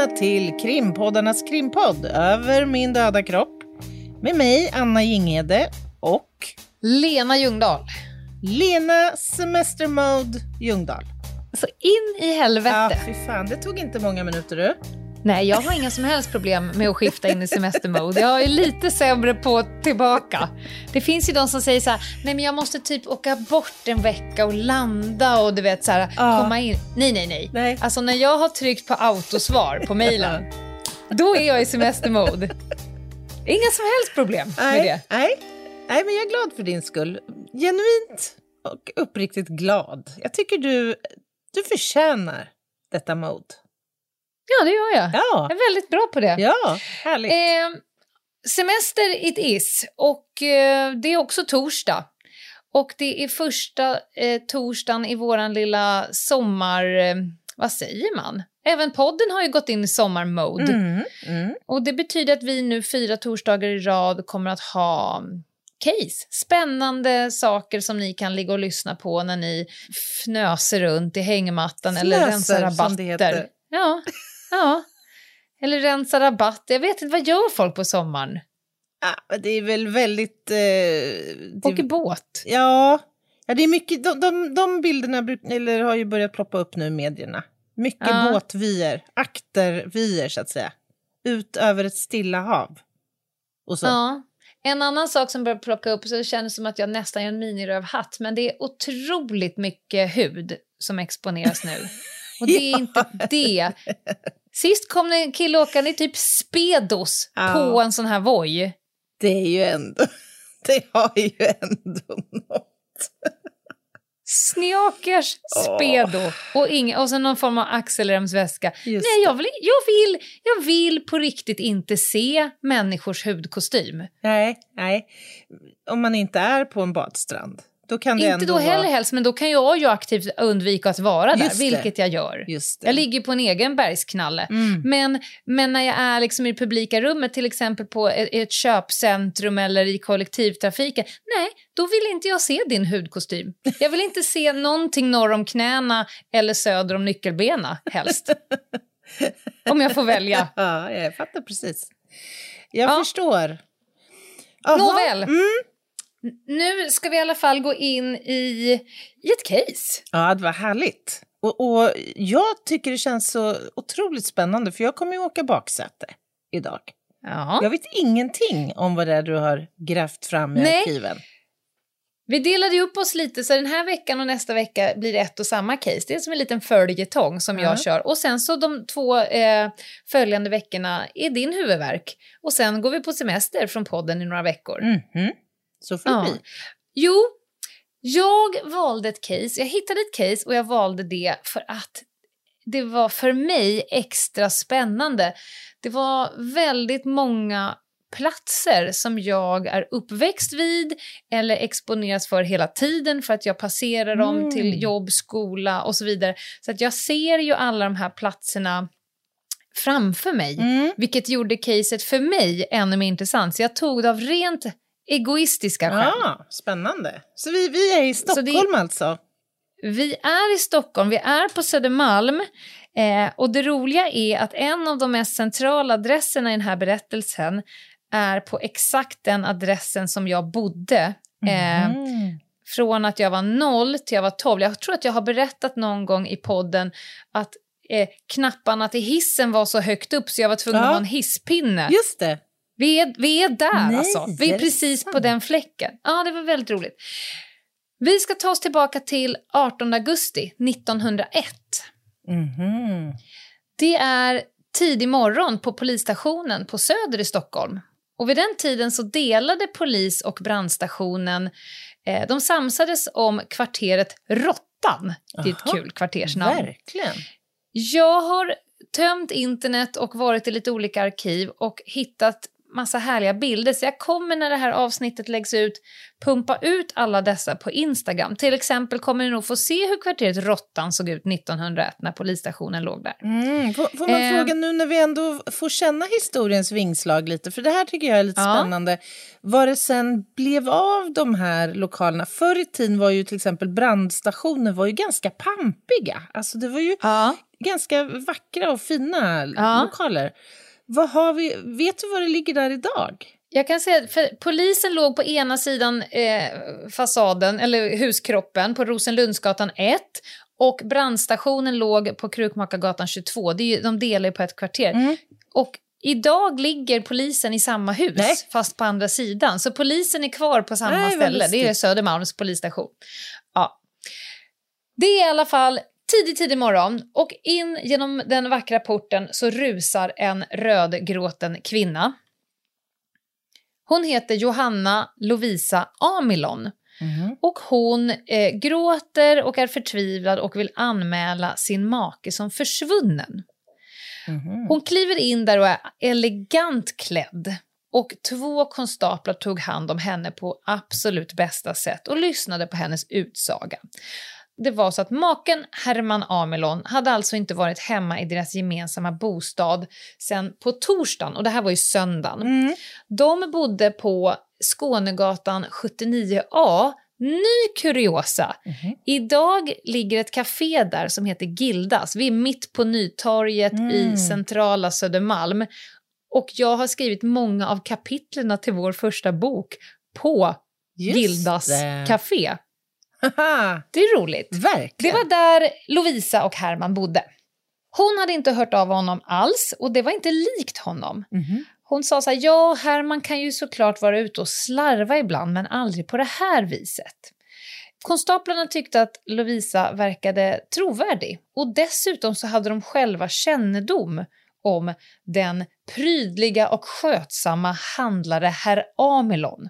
Välkomna till krimpoddarnas krimpodd Över min döda kropp. Med mig, Anna Jinghede och Lena Ljungdahl. Lena Semestermode Ljungdahl. Så in i Ja, helvete. fy fan, det tog inte många minuter du. Nej, jag har inga som helst problem med att skifta in i semestermode. Jag är lite sämre på tillbaka. Det finns ju de som säger så här, nej men jag måste typ åka bort en vecka och landa och du vet så här, Ja. komma in. Nej, nej, nej, Nej. Alltså när jag har tryckt på autosvar på mejlen, då är jag i semestermode. Inga som helst problem med det. nej, nej, men jag är glad för din skull. Genuint och uppriktigt glad. Jag tycker du, du förtjänar detta mode. Ja, det gör jag. Ja, Jag är väldigt bra på det. ja härligt. Eh, semester it is och eh, det är också torsdag. Och det är första eh, torsdagen i våran lilla sommar... Eh, vad säger man? Även podden har ju gått in i sommarmode. Mm, mm. Och det betyder att vi nu fyra torsdagar i rad kommer att ha mm, case. Spännande saker som ni kan ligga och lyssna på när ni fnöser runt i hängmattan eller Fnöser, rensar som det heter. rabatter. Ja, ja. Eller rensa rabatter. Jag vet inte, vad gör folk på sommaren? Ja, det är väl väldigt... Eh, det- Åker båt. Ja, ja det är mycket, de, de, de bilderna bruk- eller har ju börjat ploppa upp nu i medierna. Mycket Ja. båtvyer, aktervyer så att säga. Ut över ett stilla hav. Och så. Ja. En annan sak som börjar plocka upp, så det känns som att jag nästan gör en minirövhatt, men det är otroligt mycket hud som exponeras nu. Och det är inte det. Sist kom det en kille åkande i typ Speedos Ja. på en sån här voj. Det är ju ändå, det har ju ändå något. Snjakers Speedo och, inga, och sen någon form av axelremsväska. Just Nej, jag vill, jag, vill, jag vill på riktigt inte se människors hudkostym. Nej, nej. Om man inte är på en badstrand, då kan det Inte då heller vara... helst, men då kan jag ju aktivt undvika att vara där, vilket jag gör. Jag ligger på en egen bergsknalle. Mm. Men, men när jag är liksom i det publika rummet, till exempel på ett, ett köpcentrum eller i kollektivtrafiken, nej, då vill inte jag se din hudkostym. Jag vill inte se någonting norr om knäna eller söder om nyckelbena, helst. om jag får välja. Ja, jag fattar precis. Jag Ja. förstår. Jaha. Nåväl. Mm. Nu ska vi i alla fall gå in i, i ett case. Ja, det var härligt. Och, och jag tycker det känns så otroligt spännande för jag kommer ju åka baksäte idag. Ja. Jag vet ingenting om vad det är du har grävt fram i Nej. arkiven. Vi delade ju upp oss lite, så den här veckan och nästa vecka blir det ett och samma case. Det är som en liten följetong som Ja. jag kör. Och sen så de två eh, följande veckorna är din huvudvärk. Och sen går vi på semester från podden i några veckor. Mhm. Så får det Ja. bli. Jo, jag valde ett case. Jag hittade ett case och jag valde det för att det var för mig extra spännande. Det var väldigt många platser som jag är uppväxt vid eller exponeras för hela tiden för att jag passerar dem Mm. till jobb, skola och så vidare. Så att jag ser ju alla de här platserna framför mig. Mm. Vilket gjorde caset för mig ännu mer intressant. Så jag tog det av rent egoistiska skäl. Ja, spännande. Så vi, vi är i Så det- Stockholm alltså? Vi är i Stockholm, vi är på Södermalm. Eh, och det roliga är att en av de mest centrala adresserna i den här berättelsen är på exakt den adressen som jag bodde. Eh, Mm. Från att jag var noll till jag var tolv. Jag tror att jag har berättat någon gång i podden att eh, knapparna till hissen var så högt upp så jag var tvungen Ja. att ha en hisspinne. Just det. Vi är, vi är där Nej, alltså. Vi är precis på den fläcken. Ja, det var väldigt roligt. Vi ska ta oss tillbaka till 18 augusti 1901. Mhm. Det är tidig morgon på polisstationen på Söder i Stockholm. Och vid den tiden så delade polis och brandstationen, eh, de samsades om kvarteret Råttan. Det är ett kul kvartersnamn. Verkligen. Jag har tömt internet och varit i lite olika arkiv och hittat massa härliga bilder. Så jag kommer när det här avsnittet läggs ut pumpa ut alla dessa på Instagram. Till exempel kommer ni nog få se hur kvarteret Råttan såg ut 1901 när polisstationen låg där. Mm. Får, får man Eh. fråga nu när vi ändå får känna historiens vingslag lite, för det här tycker jag är lite Ja. spännande. Vad det sen blev av de här lokalerna. Förr i tiden var ju till exempel brandstationer var ju ganska pampiga. Alltså det var ju Ja. ganska vackra och fina Ja. lokaler. Vad har vi, vet du var det ligger där idag? Jag kan säga att polisen låg på ena sidan eh, fasaden, eller huskroppen, på Rosenlundsgatan 1 och brandstationen låg på Krukmakargatan 22. Det är ju, de delar ju på ett kvarter. Mm. Och idag ligger polisen i samma hus, Nej. fast på andra sidan. Så polisen är kvar på samma Nej, ställe. Det är. Södermalms polisstation. Ja. Det är i alla fall tidig, tidig morgon och in genom den vackra porten så rusar en rödgråten kvinna. Hon heter Johanna Lovisa Amilon och hon eh, gråter och är förtvivlad och vill anmäla sin make som försvunnen. Hon kliver in där och är elegant klädd och två konstaplar tog hand om henne på absolut bästa sätt och lyssnade på hennes utsaga. Det var så att maken Herman Amelon hade alltså inte varit hemma i deras gemensamma bostad sen på torsdagen och det här var ju söndagen. Mm. De bodde på Skånegatan 79A. Ny kuriosa! Idag ligger ett café där som heter Gildas. Vi är mitt på Nytorget i centrala Södermalm. Och jag har skrivit många av kapitlerna till vår första bok på Just Gildas det. café. Det är roligt. Det verkligen. var där Lovisa och Herman bodde. Hon hade inte hört av honom alls och det var inte likt honom. Mhm. Hon sa så här, ja, Herman kan ju såklart vara ute och slarva ibland, men aldrig på det här viset. Konstaplarna tyckte att Lovisa verkade trovärdig och dessutom så hade de själva kännedom om den prydliga och skötsamma handlare herr Amelon.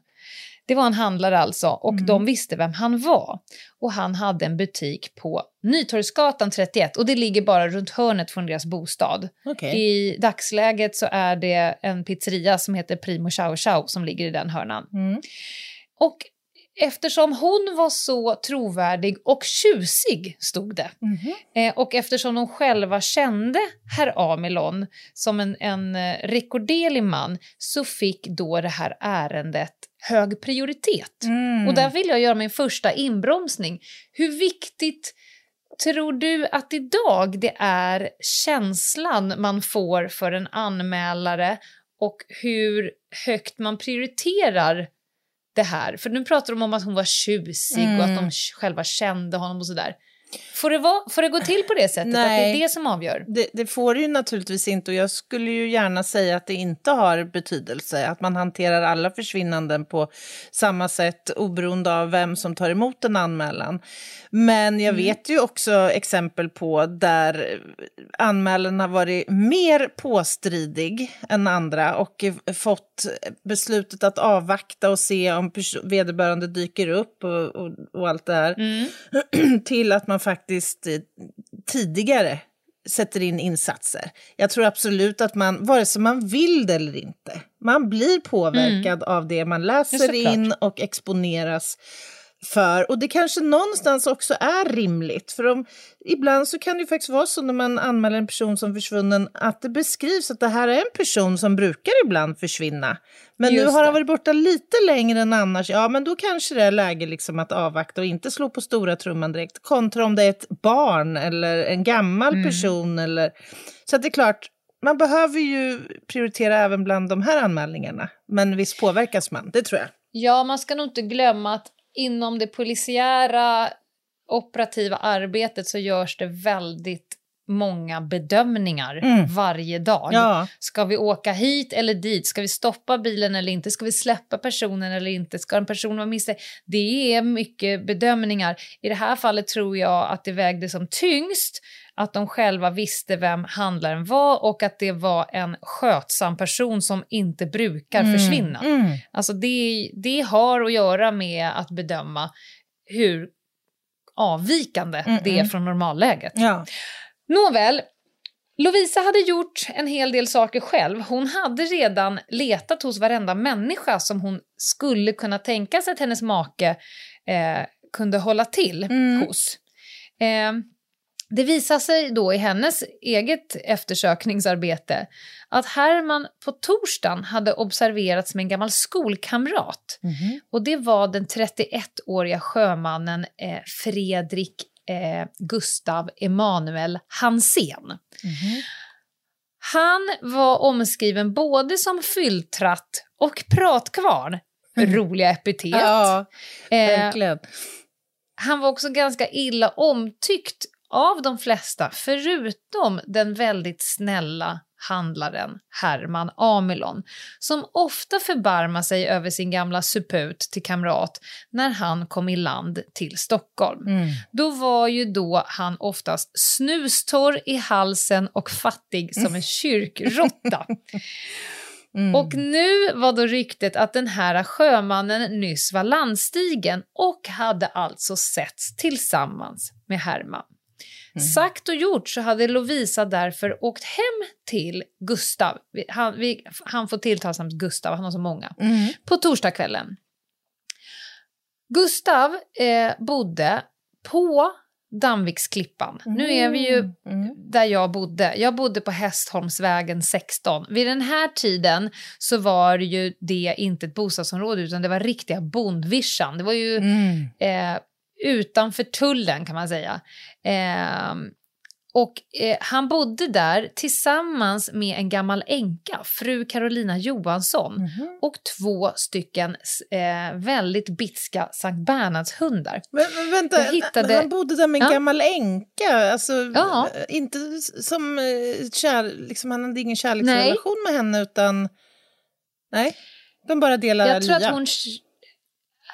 Det var en handlare alltså och de visste vem han var. Och han hade en butik på Nytorgsgatan 31 och det ligger bara runt hörnet från deras bostad. Okej. I dagsläget så är det en pizzeria som heter Primo Chow Chow som ligger i den hörnan. Mm. Och eftersom hon var så trovärdig och tjusig, stod det, Mhm. eh, och eftersom de själva kände herr Amelon som en, en eh, rekorderlig man så fick då det här ärendet hög prioritet. Mm. Och där vill jag göra min första inbromsning. Hur viktigt tror du att idag det är känslan man får för en anmälare och hur högt man prioriterar det här? För nu pratar de om att hon var tjusig och att de själva kände honom och sådär. Får det, vara, får det gå till på det sättet? Att det Nej. är det som avgör? Det, det får det ju naturligtvis inte och jag skulle ju gärna säga att det inte har betydelse. Att man hanterar alla försvinnanden på samma sätt oberoende av vem som tar emot en anmälan. Men jag vet ju också exempel på där anmälan har varit mer påstridig än andra och fått beslutet att avvakta och se om vederbörande dyker upp och, och, och allt det här. till att man faktiskt eh, tidigare sätter in insatser. Jag tror absolut att man, vare sig man vill det eller inte, man blir påverkad av det man läser såklart. in och exponeras för. Och det kanske någonstans också är rimligt. För om, ibland så kan det ju faktiskt vara så när man anmäler en person som försvunnen att det beskrivs att det här är en person som brukar ibland försvinna. Men nu Just har det. han varit borta lite längre än annars. Ja, men då kanske det är läge liksom att avvakta och inte slå på stora trumman direkt. Kontra om det är ett barn eller en gammal Mm. person. Eller... Så det är klart, man behöver ju prioritera även bland de här anmälningarna. Men visst påverkas man, det tror jag. Ja, man ska nog inte glömma att inom det polisiära operativa arbetet så görs det väldigt många bedömningar Mm. varje dag. Ja. Ska vi åka hit eller dit? Ska vi stoppa bilen eller inte? Ska vi släppa personen eller inte? Ska en person vara misstänkt? Det är mycket bedömningar. I det här fallet tror jag att det vägde som tyngst att de själva visste vem handlaren var och att det var en skötsam person som inte brukar försvinna. Mm. Alltså det, det har att göra med att bedöma hur avvikande Mm, det är mm. från normalläget. Ja. Nåväl, Lovisa hade gjort en hel del saker själv. Hon hade redan letat hos varenda människa som hon skulle kunna tänka sig att hennes make eh, kunde hålla till Mm. hos. Eh, det visar sig då i hennes eget eftersökningsarbete att Herman på torsdagen hade observerats med en gammal skolkamrat. Mhm. Och det var den 31-åriga sjömannen eh, Fredrik eh, Gustav Emanuel Hansén. Mhm. Han var omskriven både som fylltratt och pratkvarn. Roliga epitet. Ja, eh, verkligen. han var också ganska illa omtyckt av de flesta, förutom den väldigt snälla handlaren Herman Amelon, som ofta förbarmar sig över sin gamla suput till kamrat när han kom i land till Stockholm. Mm. Då var ju då han oftast snustorr i halsen och fattig som en kyrkråtta. Mm. Och nu var då ryktet att den här sjömannen nyss var landstigen och hade alltså setts tillsammans med Herman. Sagt och gjort så hade Lovisa därför åkt hem till Gustav. Han, vi, han får tilltalsamt Gustav, han har så många. Mm. På torsdagskvällen. Gustav eh, bodde på Damviksklippan. Nu är vi ju Mm. där jag bodde. Jag bodde på Hästholmsvägen 16. Vid den här tiden så var ju det inte ett bostadsområde utan det var riktiga bondvischan. Det var ju Mm. eh, utanför tullen kan man säga. Eh, och eh, han bodde där tillsammans med en gammal änka, fru Carolina Johansson, Mhm. och två stycken eh, väldigt bitska Sankt Bernhardshundar. Men, men vänta, hittade- han bodde där med en Ja. gammal änka. Alltså, Ja. eh, Inte som eh, kär, liksom, han hade ingen kärleksrelation med henne utan... Nej, de bara delar Jag tror lya. att hon...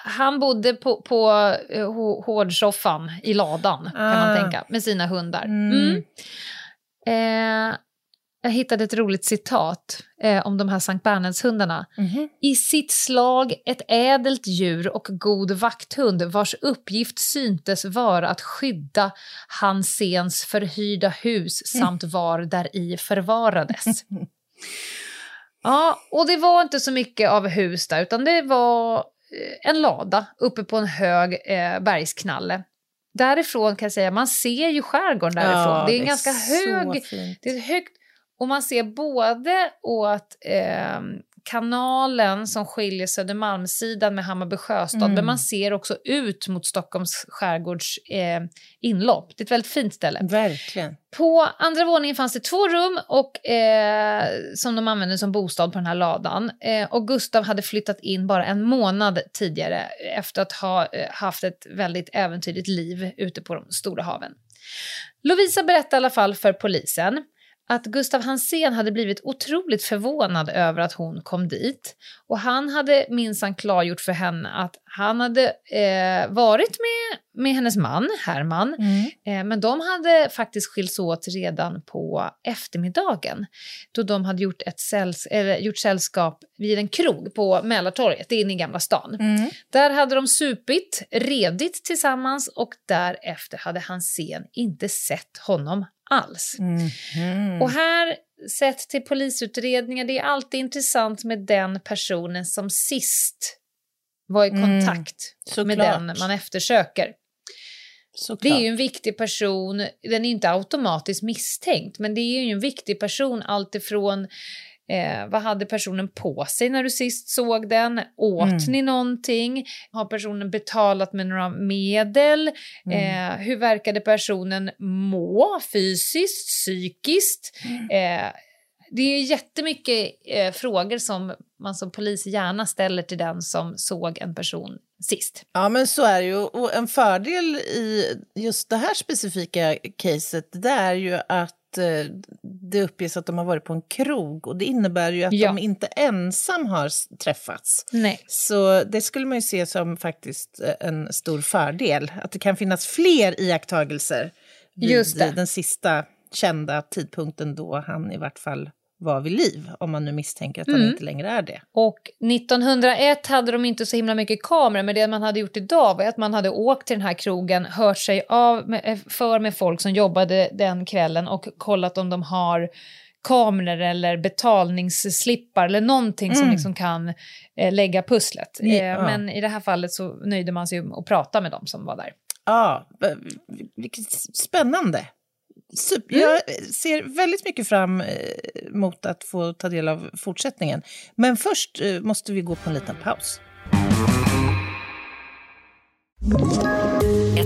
Han bodde på, på eh, hå- hårdsoffan i ladan, kan man Ah. tänka, med sina hundar. Mm. Mm. Eh, jag hittade ett roligt citat eh, om de här Sankt Bernhardshundarna. Mhm. I sitt slag ett ädelt djur och god vakthund vars uppgift syntes vara att skydda Hansens förhyrda hus samt var där i förvarades. Ja, och det var inte så mycket av hus där, utan det var en lada uppe på en hög eh, bergsknalle. Därifrån kan jag säga, man ser ju skärgården därifrån. Ja, det är en ganska så hög, det är högt, och man ser både åt eh, kanalen som skiljer Södermalmssidan med Hammarby sjöstad, Mm. men man ser också ut mot Stockholms skärgårds eh, inlopp. Det är ett väldigt fint ställe. Verkligen. På andra våningen fanns det två rum och, eh, som de använde som bostad på den här ladan. Eh, och Gustav hade flyttat in bara en månad tidigare efter att ha eh, haft ett väldigt äventyrligt liv ute på de stora haven. Lovisa berättade i alla fall för polisen att Gustav Hansén hade blivit otroligt förvånad över att hon kom dit. Och han hade minsann klargjort för henne att han hade eh, varit med, med hennes man, Herman, Mm. Eh, Men de hade faktiskt skilts åt redan på eftermiddagen då de hade gjort, ett säls eller gjort sällskap vid en krog på Mälartorget, inne i Gamla stan. Mm. Där hade de supit, redigt tillsammans och därefter hade Hansén inte sett honom alls. Mhm. Och här, sett till polisutredningar, det är alltid intressant med den personen som sist var i Mm, kontakt med såklart. den man eftersöker. Såklart. Det är ju en viktig person, den är inte automatiskt misstänkt, men det är ju en viktig person alltifrån Eh, vad hade personen på sig när du sist såg den? Åt Mm. ni någonting? Har personen betalat med några medel? Mm. Eh, hur verkade personen må fysiskt, psykiskt? Mm. Eh, det är jättemycket eh, frågor som man som polis gärna ställer till den som såg en person sist. Ja, men så är det ju. Och en fördel i just det här specifika caset det är ju att eh, det uppges att de har varit på en krog och det innebär ju att Ja. de inte ensam har träffats. Nej. Så det skulle man ju se som faktiskt eh, en stor fördel, att det kan finnas fler iakttagelser vid den sista kända tidpunkten då han i vart fall var vid liv, om man nu misstänker att han Mm. inte längre är det. Och 1901 hade de inte så himla mycket kameror, men det man hade gjort idag var att man hade åkt till den här krogen, hört sig av med, eh, för med folk som jobbade den kvällen och kollat om de har kameror eller betalningsslippar eller någonting som liksom kan eh, lägga pusslet. Ja. Eh, men i det här fallet så nöjde man sig med att prata med dem som var där. Ja, vilket spännande. Super. Jag ser väldigt mycket fram eh, mot att få ta del av fortsättningen. Men först eh, måste vi gå på en liten paus.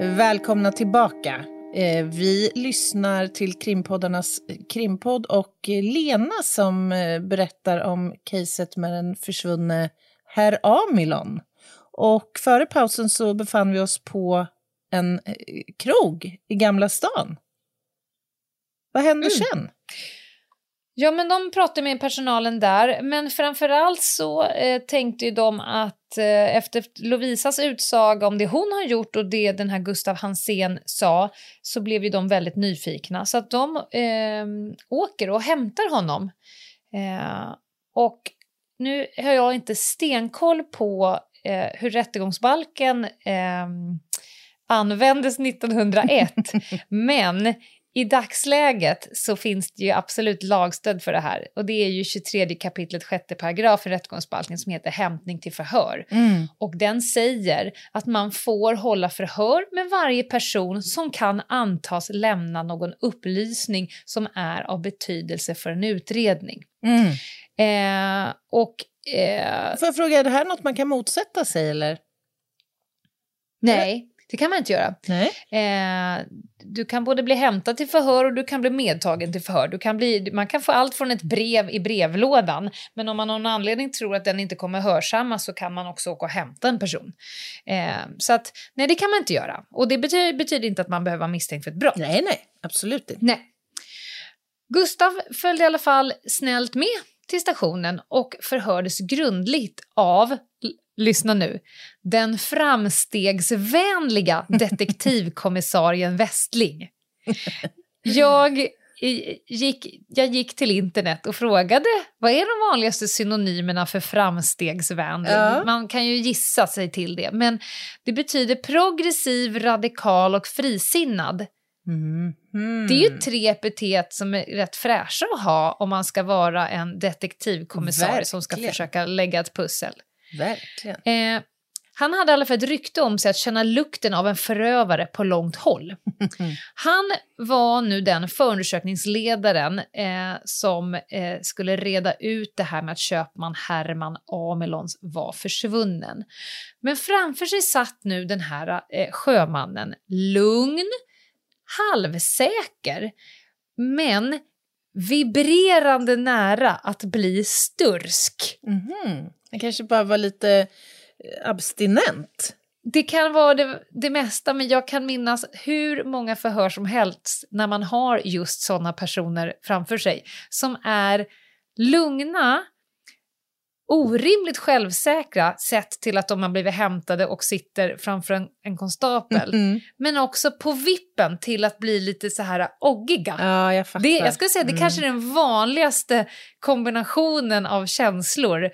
Välkomna tillbaka. Eh, Vi lyssnar till krimpoddarnas krimpodd och Lena som eh, berättar om caset med den försvunne herr Amilon. Och före pausen så befann vi oss på en eh, krog i Gamla stan. Vad hände sen? Ja, men de pratade med personalen där, men framförallt så eh, tänkte ju de att eh, efter Lovisas utsaga om det hon har gjort och det den här Gustav Hansén sa så blev ju de väldigt nyfikna. Så att de eh, åker och hämtar honom. Eh, och nu har jag inte stenkoll på eh, hur rättegångsbalken eh, användes 1901, men i dagsläget så finns det ju absolut lagstöd för det här och det är ju 23 kapitlet 6 paragraf i rättegångsbalken som heter hämtning till förhör. Och den säger att man får hålla förhör med varje person som kan antas lämna någon upplysning som är av betydelse för en utredning. Eh, och eh, Får jag fråga, är det här något man kan motsätta sig eller? nej, det kan man inte göra. Nej. Eh, du kan både bli hämtad till förhör och du kan bli medtagen till förhör. Du kan bli, man kan få allt från ett brev i brevlådan, men om man av någon anledning tror att den inte kommer hörsamma så kan man också åka och hämta en person. Eh, så att, nej, det kan man inte göra. Och det betyder, betyder inte att man behöver vara misstänkt för ett brott. Nej, nej, absolut inte. Nej. Gustav följde i alla fall snällt med till stationen och förhördes grundligt av, lyssna nu, den framstegsvänliga detektivkommissarien Westling. Jag gick, jag gick till internet och frågade vad är de vanligaste synonymerna för framstegsvänlig? Ja. Man kan ju gissa sig till det, men det betyder progressiv, radikal och frisinnad. Mhm. Det är ju tre epitet som är rätt fräscha att ha om man ska vara en detektivkommissarie som ska försöka lägga ett pussel. Verkligen. Eh, han hade i alla fall ett rykte om sig att känna lukten av en förövare på långt håll. Han var nu den förundersökningsledaren eh, som eh, skulle reda ut det här med att köpman Herman Amelons var försvunnen. Men framför sig satt nu den här eh, sjömannen lugn, halvsäker, men vibrerande nära att bli stursk. Mhm. Han kanske bara var lite eh, abstinent. Det kan vara det, det mesta, men jag kan minnas hur många förhör som helst när man har just sådana personer framför sig som är lugna, orimligt självsäkra sett till att de har blivit hämtade och sitter framför en, en konstapel, Mm. men också på vippen till att bli lite så här oggiga. Ja, jag fattar. Det, jag skulle säga det Mm. kanske är den vanligaste kombinationen av känslor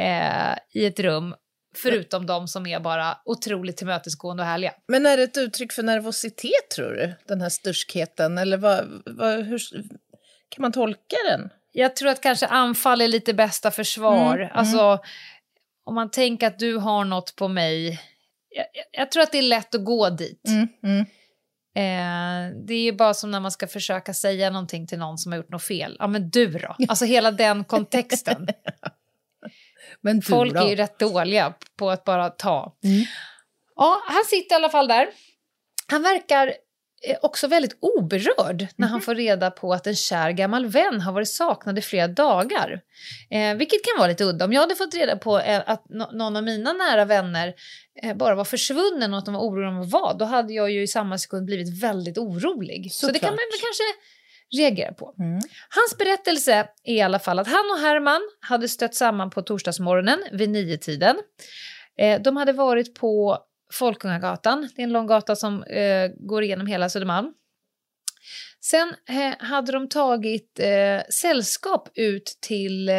eh, i ett rum. Förutom de som är bara otroligt tillmötesgående och härliga. Men är det ett uttryck för nervositet, tror du? Den här sturskheten? Eller vad, vad, hur kan man tolka den? Jag tror att kanske anfall är lite bästa försvar. Mm, Alltså, om man tänker att du har något på mig. Jag, jag- tror att det är lätt att gå dit. Mm, mm. Eh, det är ju bara som när man ska försöka säga någonting till någon som har gjort något fel. Ja, men du då? Alltså hela den kontexten. Men Folk då? är ju rätt dåliga på att bara ta. Mm. Ja, han sitter i alla fall där. Han verkar eh, också väldigt oberörd när Mhm. han får reda på att en kär gammal vän har varit saknad i flera dagar. Eh, vilket kan vara lite udda. Om jag hade fått reda på eh, att någon av mina nära vänner eh, bara var försvunnen och att de var oroliga om vad, då hade jag ju i samma sekund blivit väldigt orolig. Så det kan Såklart. man väl kanske reagera på. Mm. Hans berättelse är i alla fall att han och Herman hade stött samman på torsdagsmorgonen vid nio-tiden. Eh, de hade varit på Folkungagatan, det är en lång gata som eh, går igenom hela Södermalm. Sen eh, hade de tagit eh, sällskap ut till eh,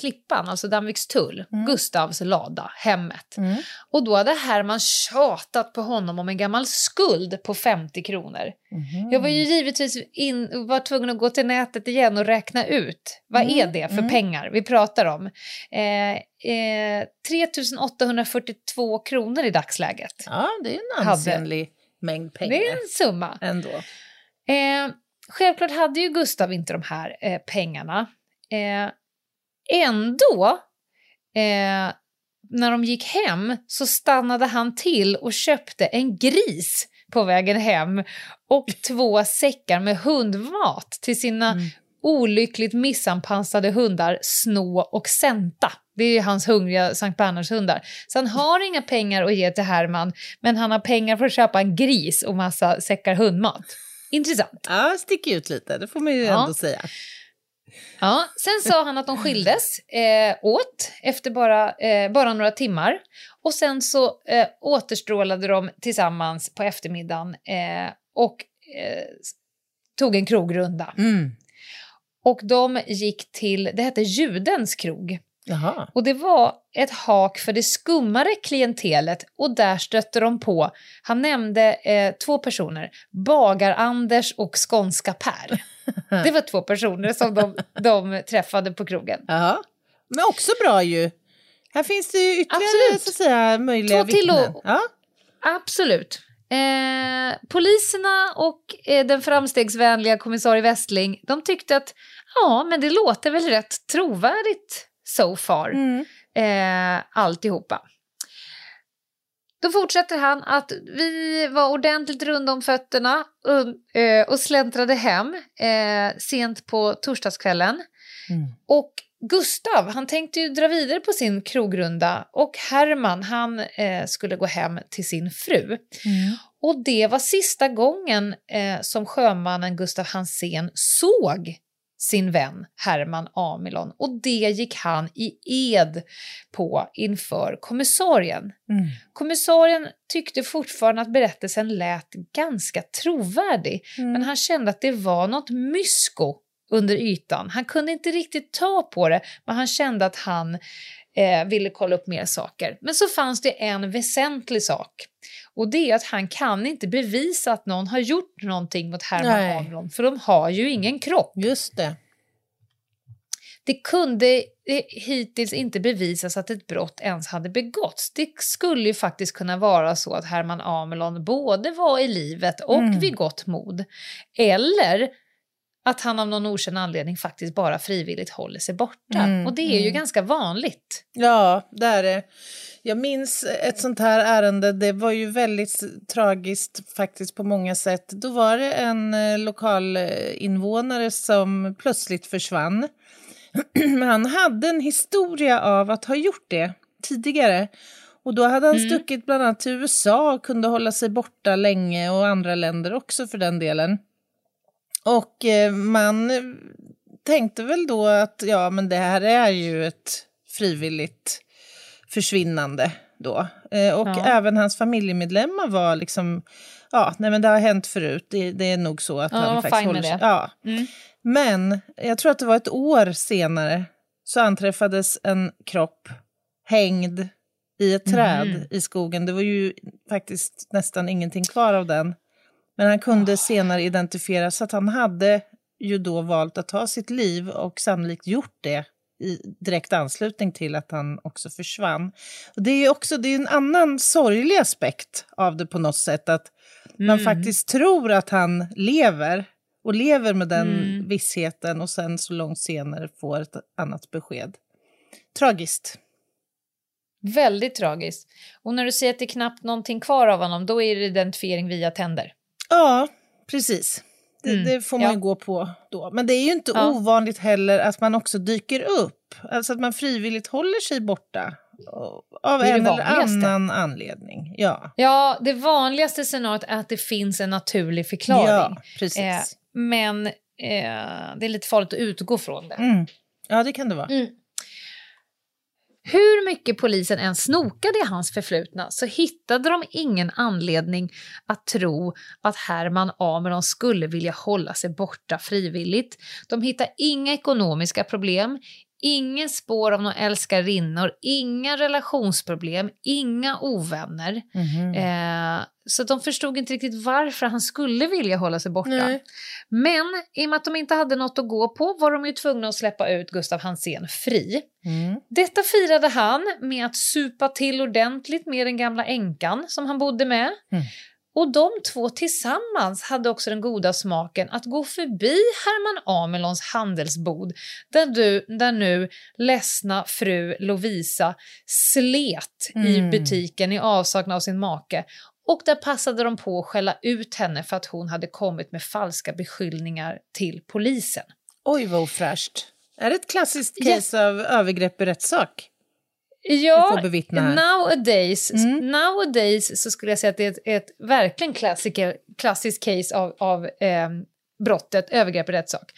Klippan, alltså Danvikstull, Gustavs lada, hemmet. Mm. Och då hade Herman tjatat på honom om en gammal skuld på 50 kronor. Mhm. Jag var ju givetvis in, var tvungen att gå till nätet igen och räkna ut vad Mm, är det för mm. pengar vi pratar om. Eh, eh, 3 842 kronor i dagsläget. Ja, det är en ansenlig mängd pengar Det är en summa. ändå. Eh, självklart hade ju Gustav inte de här eh, pengarna. Eh, ändå, eh, när de gick hem så stannade han till och köpte en gris på vägen hem och två säckar med hundmat till sina Mm. olyckligt missanpassade hundar Snå och Senta. Det är hans hungriga Sankt Bernhards hundar. Så han har inga pengar att ge till Herman, men han har pengar för att köpa en gris och massa säckar hundmat. Intressant. Ja, sticker ut lite, det får man ju Ja. ändå säga. Ja, sen sa han att de skildes eh, åt efter bara, eh, bara några timmar. Och sen så eh, återstrålade de tillsammans på eftermiddagen eh, och eh, tog en krogrunda. Mm. Och de gick till, det hette Judens krog. Jaha. Och det var ett hak för det skummare klientelet och där stötte de på, han nämnde eh, två personer, Bagar-Anders och Skånska Per. Det var två personer som de, de träffade på krogen. Jaha. Men också bra ju. Här finns det ju ytterligare Absolut. så att säga, möjliga Två till vittnen. Ja. Absolut. Eh, poliserna och eh, den framstegsvänliga kommissarie Westling, de tyckte att ja, men det låter väl rätt trovärdigt so far, Mm. eh, alltihopa. Då fortsätter han att vi var ordentligt runda om fötterna och, eh, och släntrade hem eh, sent på torsdagskvällen. Mm. Och Gustav, han tänkte ju dra vidare på sin krogrunda och Herman, han eh, skulle gå hem till sin fru. Mm. Och det var sista gången eh, som sjömannen Gustav Hansén såg sin vän Herman Amilon och det gick han i ed på inför kommissarien. Mm. Kommissarien tyckte fortfarande att berättelsen lät ganska trovärdig Mm. men han kände att det var något mysko under ytan. Han kunde inte riktigt ta på det men han kände att han eh, ville kolla upp mer saker. Men så fanns det en väsentlig sak och det är att han kan inte bevisa att någon har gjort någonting mot Herman. Amilon för de har ju ingen kropp. Just det. Det kunde eh, hittills inte bevisas att ett brott ens hade begåtts. Det skulle ju faktiskt kunna vara så att Herman Amelon både var i livet och Mm. vid gott mod. Eller att han av någon okänd anledning faktiskt bara frivilligt håller sig borta. Mm, och det är ju mm. ganska vanligt. Ja, det är det. Jag minns ett sånt här ärende, det var ju väldigt tragiskt faktiskt på många sätt. Då var det en eh, lokal eh, invånare som plötsligt försvann. Men han hade en historia av att ha gjort det tidigare. Och då hade han stuckit bland annat till USA och kunde hålla sig borta länge och andra länder också för den delen. Och eh, man tänkte väl då att ja, men det här är ju ett frivilligt försvinnande då. Eh, och Ja. även hans familjemedlemmar var liksom, ja, nej men det har hänt förut, det, det är nog så att Ja, han faktiskt håller sig... Ja. Mm. Men jag tror att det var ett år senare så anträffades en kropp hängd i ett träd Mhm. i skogen. Det var ju faktiskt nästan ingenting kvar av den. Men han kunde senare identifieras att han hade ju då valt att ta sitt liv och sannolikt gjort det i direkt anslutning till att han också försvann. Och det är ju också det är en annan sorglig aspekt av det på något sätt, att man faktiskt tror att han lever och lever med den Mm. vissheten och sen så långt senare får ett annat besked. Tragiskt. Väldigt tragiskt. Och när du säger att det är knappt någonting kvar av honom, då är det identifiering via tänder. Ja, precis. Det, Mm, det får man ja. ju gå på då. Men det är ju inte Ja. ovanligt heller att man också dyker upp. Alltså att man frivilligt håller sig borta. Av Det det en eller annan anledning. Ja, Ja, det vanligaste scenariot är att det finns en naturlig förklaring. ja precis. Eh, men eh, det är lite farligt att utgå från det. Mm. Ja, det kan det vara. Mm. Hur mycket polisen än snokade i hans förflutna så hittade de ingen anledning att tro att Herman Ameron skulle vilja hålla sig borta frivilligt. De hittade inga ekonomiska problem, ingen spår av några älskarinnor, inga relationsproblem, inga ovänner. Mhm. Eh, så de förstod inte riktigt varför han skulle vilja hålla sig borta. Nej. Men i och med att de inte hade något att gå på var de ju tvungna att släppa ut Gustav Hansén fri. Mm. Detta firade han med att supa till ordentligt med den gamla änkan som han bodde med. Mm. Och de två tillsammans hade också den goda smaken att gå förbi Herman Amelons handelsbod där, du, där nu ledsna fru Lovisa slet i Mm. butiken i avsaknad av sin make och där passade de på att skälla ut henne för att hon hade kommit med falska beskyllningar till polisen. Oj, vad ofräscht. Är det ett klassiskt Ja. case av övergrepp i rättssak? Ja, får bevittna här. nowadays, Mm. nowadays så skulle jag säga att det är ett, ett verkligen klassiker, klassiskt case av, av eh, brottet övergrepp i rättssak.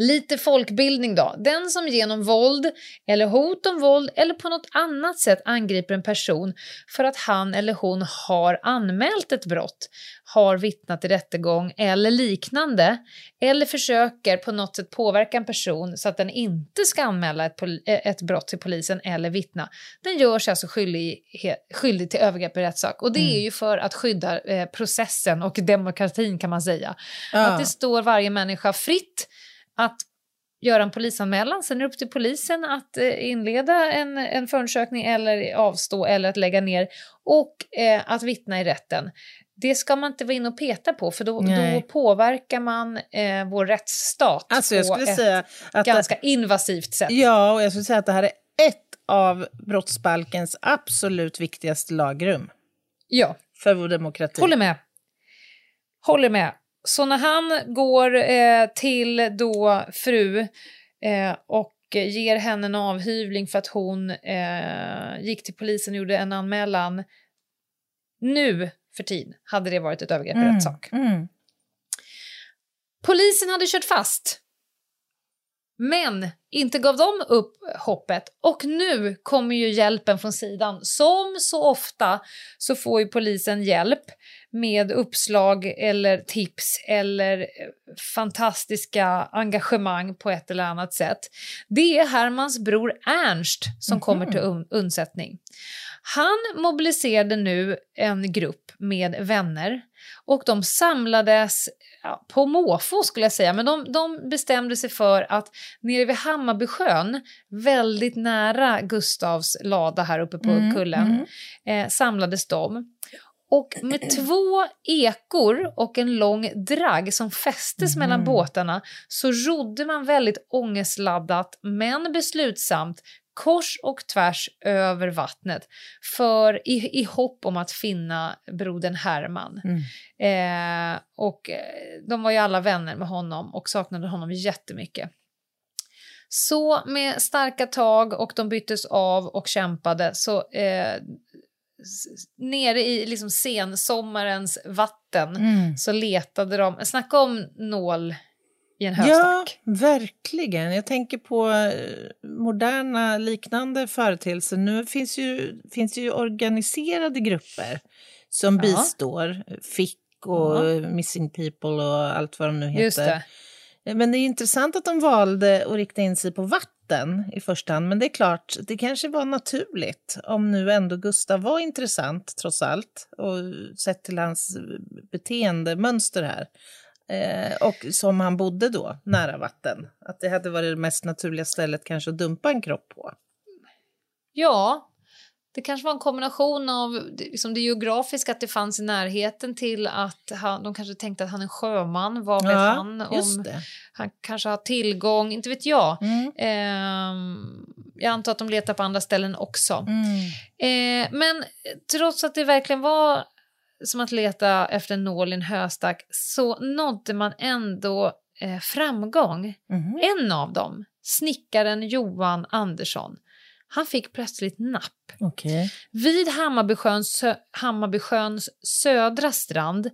Lite folkbildning då. Den som genom våld eller hot om våld eller på något annat sätt angriper en person för att han eller hon har anmält ett brott, har vittnat i rättegång eller liknande eller försöker på något sätt påverka en person så att den inte ska anmäla ett, eh, ett brott till polisen eller vittna, den gör sig alltså skyldig, skyldig till övergrepp i rättssak. Och det Mm. är ju för att skydda eh, processen och demokratin kan man säga. Ja. Att det står varje människa fritt att göra en polisanmälan. Sen är det upp till polisen att eh, inleda en, en förundersökning eller avstå eller att lägga ner och eh, att vittna i rätten. Det ska man inte vara inne och peta på för då, då påverkar man eh, vår rättsstat Alltså jag på ett att det, ganska invasivt sätt. ja, och jag skulle säga att det här är ett av brottsbalkens absolut viktigaste lagrum Ja. för vår demokrati. Håller med. Håller med. Så när han går eh, till då fru eh, och ger henne en avhyvling för att hon eh, gick till polisen och gjorde en anmälan. Nu för tid hade det varit ett övergrepp i Mm, rättssak. Mm. Polisen hade kört fast. Men inte gav de upp hoppet och nu kommer ju hjälpen från sidan. Som så ofta så får ju polisen hjälp med uppslag eller tips eller eh, fantastiska engagemang på ett eller annat sätt. Det är Hermans bror Ernst som kommer till un- undsättning. Han mobiliserade nu en grupp med vänner och de samlades ja, på måfå skulle jag säga, men de, de bestämde sig för att nere vid Hammarbysjön, väldigt nära Gustavs lada här uppe på Mm, kullen, eh, samlades de. Och med två ekor och en lång dragg som fästes mellan båtarna så rodde man väldigt ångestladdat men beslutsamt kors och tvärs över vattnet för i, i hopp om att finna brodern Herman. Mm. Eh, och eh, de var ju alla vänner med honom och saknade honom jättemycket. Så med starka tag och de byttes av och kämpade så eh, nere i liksom sensommarens vatten Mm. så letade de, snacka om nål i en Ja, höstack. verkligen. Jag tänker på eh, moderna liknande företeelser. Nu finns ju, finns ju organiserade grupper som Ja. bistår. FIC och Ja. Missing People och allt vad de nu heter. Det. Men det är intressant att de valde att rikta in sig på vatten i första hand, men det är klart, det kanske var naturligt om nu ändå Gustav var intressant trots allt och sett till hans beteendemönster här. Eh, och som han bodde då, nära vatten. Att det hade varit det mest naturliga stället kanske att dumpa en kropp på. Ja, det kanske var en kombination av liksom det geografiska, att det fanns i närheten till att han, de kanske tänkte att han är sjöman. Vad vet Ja, han? Om han kanske har tillgång, inte vet jag. Mm. Ehm, jag antar att de letar på andra ställen också. Mm. Eh, men trots att det verkligen var som att leta efter en nål i en höstack så nådde man ändå eh, framgång. Mhm. En av dem, snickaren Johan Andersson, han fick plötsligt napp. Okej. Vid Hammarbysjöns, Hammarbysjöns södra strand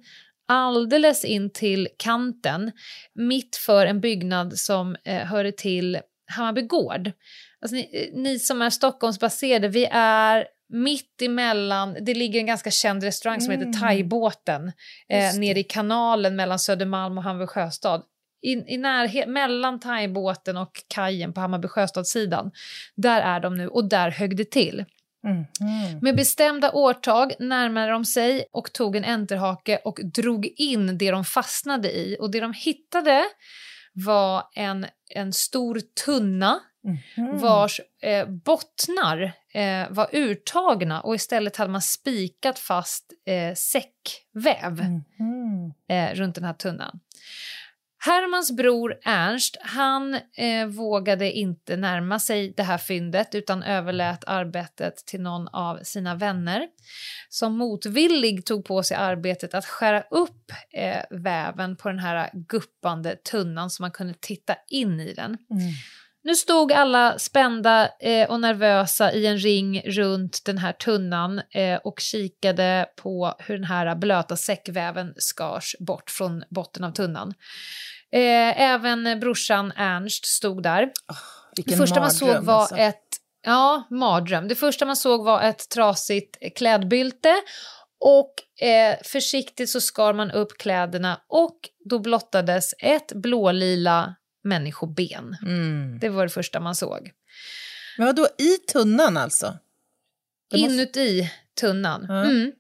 alldeles in till kanten, mitt för en byggnad som eh, hörde till Hammarby gård. Alltså, ni, eh, ni som är Stockholmsbaserade, vi är mitt emellan, det ligger en ganska känd restaurang som heter Thaibåten eh, nere i kanalen mellan Södermalm och Hammarby sjöstad. I, i närhet, mellan Thaibåten och kajen på Hammarby sjöstadssidan. Där är de nu och där högg det till. Mhm. Med bestämda årtag närmade de sig och tog en enterhake och drog in det de fastnade i. Och det de hittade var en, en stor tunna Mhm. vars eh, bottnar eh, var urtagna och istället hade man spikat fast eh, säckväv Mhm. eh, runt den här tunnan. Hermans bror Ernst, han eh, vågade inte närma sig det här fyndet utan överlät arbetet till någon av sina vänner som motvillig tog på sig arbetet att skära upp eh, väven på den här guppande tunnan så man kunde titta in i den. Mm. Nu stod alla spända eh, och nervösa i en ring runt den här tunnan eh, och kikade på hur den här blöta säckväven skars bort från botten av tunnan. Eh, även brorsan Ernst stod där. Vilken det första man såg var alltså. ett... Ja, mardröm. Det första man såg var ett trasigt klädbylte och eh, försiktigt så skar man upp kläderna och då blottades ett blålila människoben. Mm. Det var det första man såg. Men vadå, i tunnan alltså? Det måste- Inuti tunnan. Ja. Mm.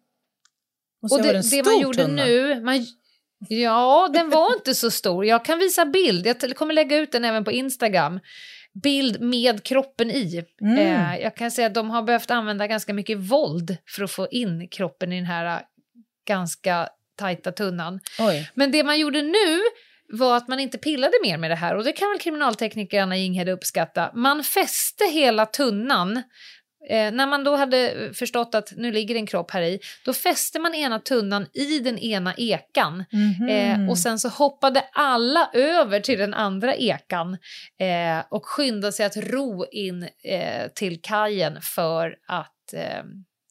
måste Och ha det, en det man gjorde tunna. nu... Man, ja, den var inte så stor. Jag kan visa bild. Jag kommer lägga ut den även på Instagram. Bild med kroppen i. Mm. Eh, jag kan säga att de har behövt använda ganska mycket våld för att få in kroppen i den här eh, ganska tajta tunnan. Oj. Men det man gjorde nu var att man inte pillade mer med det här och det kan väl kriminaltekniker Anna Jinghede uppskatta. Man fäste hela tunnan Eh, när man då hade förstått att nu ligger en kropp här i, då fäste man ena tunnan i den ena ekan. Mhm. Eh, och sen så hoppade alla över till den andra ekan eh, och skyndade sig att ro in eh, till kajen för att eh,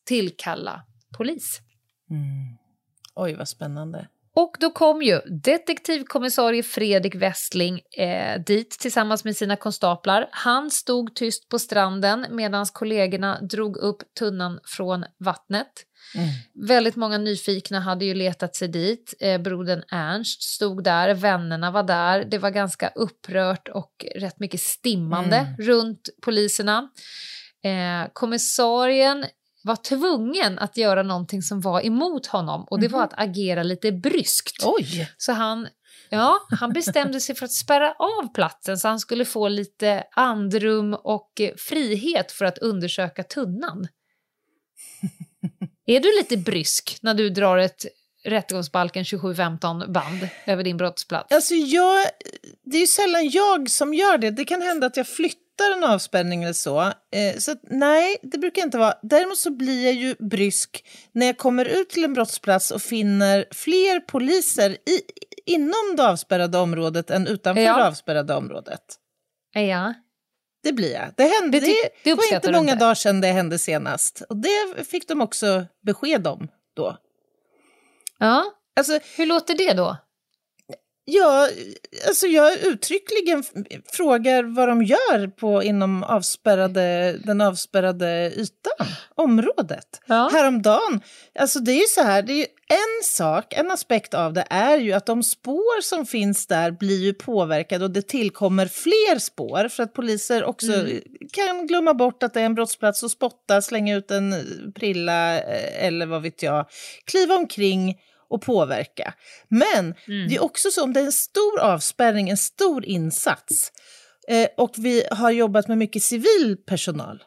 tillkalla polis. Mm. Oj, vad spännande. Och då kom ju detektivkommissarie Fredrik Westling eh, dit tillsammans med sina konstaplar. Han stod tyst på stranden medan kollegorna drog upp tunnan från vattnet. Mm. Väldigt många nyfikna hade ju letat sig dit. Eh, brodern Ernst stod där, vännerna var där. Det var ganska upprört och rätt mycket stimmande Mm. runt poliserna. Eh, kommissarien var tvungen att göra någonting som var emot honom och det var att agera lite bryskt. Oj! Så han, ja, han bestämde sig för att spärra av platsen så han skulle få lite andrum och eh, frihet för att undersöka tunnan. Är du lite brysk när du drar ett rättegångsbalken 2715 band över din brottsplats? Alltså jag, det är ju sällan jag som gör det. Det kan hända att jag flyttar en avspänning eller så. Eh, så att, nej, det brukar inte vara. Däremot så blir jag ju brysk när jag kommer ut till en brottsplats och finner fler poliser i, inom det avspärrade området än utanför Ja. det avspärrade området. Ja. Det blir jag. Det, hände, Det det, var inte många inte. dagar sedan det hände senast. Och det fick de också besked om då. ja. Alltså, Hur låter det då? Ja, alltså jag uttryckligen frågar vad de gör på, inom avspärrade, den avspärrade ytan, området. Ja. Häromdagen, alltså det är ju så här, det är en sak, en aspekt av det är ju att de spår som finns där blir ju påverkade och det tillkommer fler spår för att poliser också kan glömma bort att det är en brottsplats och spotta, slänga ut en prilla eh, eller vad vet jag, kliva omkring och påverka. Men det är också så om det är en stor avspärrning, en stor insats eh, och vi har jobbat med mycket civil personal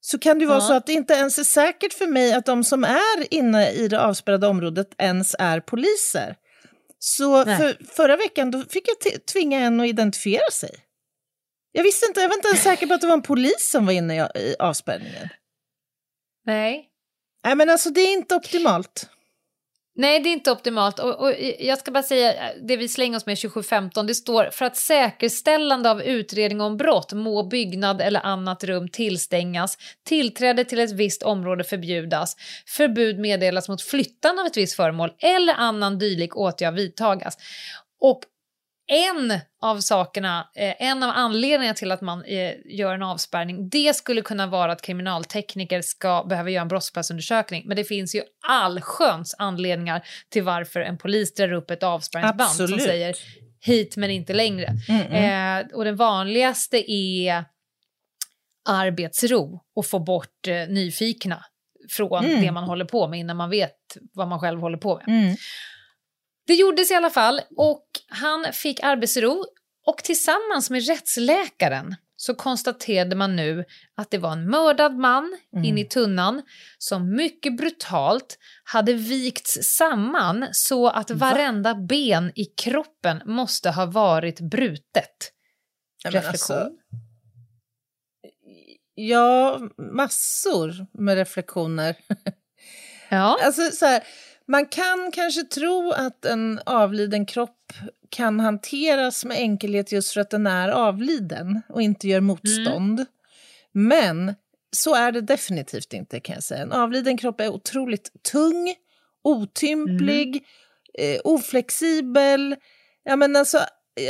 så kan det vara Ja. så att det inte ens är säkert för mig att de som är inne i det avspärrade området ens är poliser. Så för, förra veckan då fick jag tvinga en att identifiera sig. Jag visste inte, jag var inte ens säker på att det var en polis som var inne i, i avspärrningen. Nej. Nej men alltså det är inte optimalt. Nej, det är inte optimalt. Och, och jag ska bara säga, eh, det vi slänger oss med 2715, det står för att säkerställande av utredning om brott må byggnad eller annat rum tillstängas, tillträde till ett visst område förbjudas, förbud meddelas mot flyttan av ett visst föremål eller annan dylik åtgärd vidtagas. Och en av sakerna, eh, en av anledningarna till att man eh, gör en avspärrning, det skulle kunna vara att kriminaltekniker ska behöva göra en brottsplatsundersökning. Men det finns ju allsköns anledningar till varför en polis drar upp ett avspärrningsband som Absolut. säger hit men inte längre. Eh, och den vanligaste är arbetsro och få bort eh, nyfikna från Mm. det man håller på med innan man vet vad man själv håller på med. Mm. Det gjordes i alla fall och han fick arbetsro och tillsammans med rättsläkaren så konstaterade man nu att det var en mördad man in i tunnan som mycket brutalt hade vikts samman så att varenda ben i kroppen måste ha varit brutet. Ja, Reflektion? alltså- Ja, massor med reflektioner. Ja, Alltså, så här, man kan kanske tro att en avliden kropp kan hanteras med enkelhet just för att den är avliden och inte gör motstånd. Men så är det definitivt inte kan jag säga. En avliden kropp är otroligt tung, otymplig, eh, oflexibel. Ja, men alltså,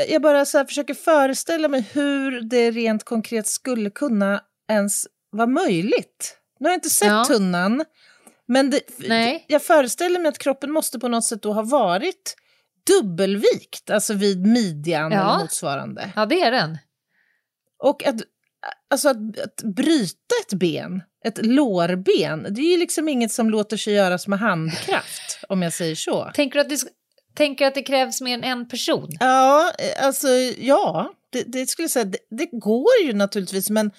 jag bara så försöker föreställa mig hur det rent konkret skulle kunna ens vara möjligt. Nu har jag inte sett Ja. tunnan, men det, jag föreställer mig att kroppen måste på något sätt då ha varit dubbelvikt, alltså vid midjan Ja. eller motsvarande. ja det är den. Och att, alltså att, att bryta ett ben, ett lårben, det är ju liksom inget som låter sig göras med handkraft, om jag säger så. Tänker du att det, tänker att det krävs mer än en person? Ja, alltså ja, det, det skulle jag säga, det, det går ju naturligtvis, men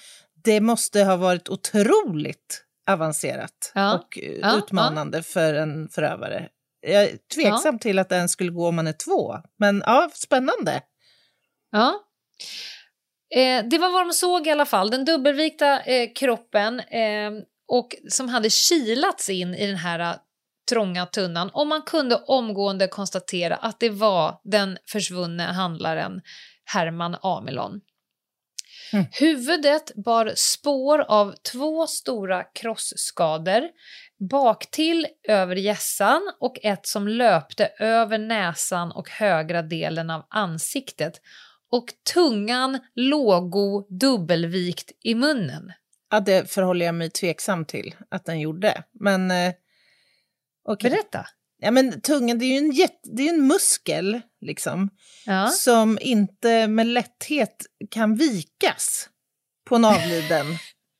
det måste ha varit otroligt avancerat Ja, och eh, ja, utmanande för en förövare. Jag är tveksam till att det ens skulle gå om man är två, men ja, spännande. Ja. Eh, det var vad de såg i alla fall, den dubbelvikta eh, kroppen eh, och som hade kilats in i den här eh, trånga tunnan och man kunde omgående konstatera att det var den försvunne handlaren Herman Amilon. Mm. Huvudet bar spår av två stora krossskador baktill över hjässan och ett som löpte över näsan och högra delen av ansiktet och tungan lågo dubbelvikt i munnen. Ja, det förhåller jag mig tveksam till att den gjorde, men eh, okej. Berätta. Ja, men tungan, det är ju en, jätte, det är en muskel, liksom. Ja. som inte med lätthet kan vikas på en avliden.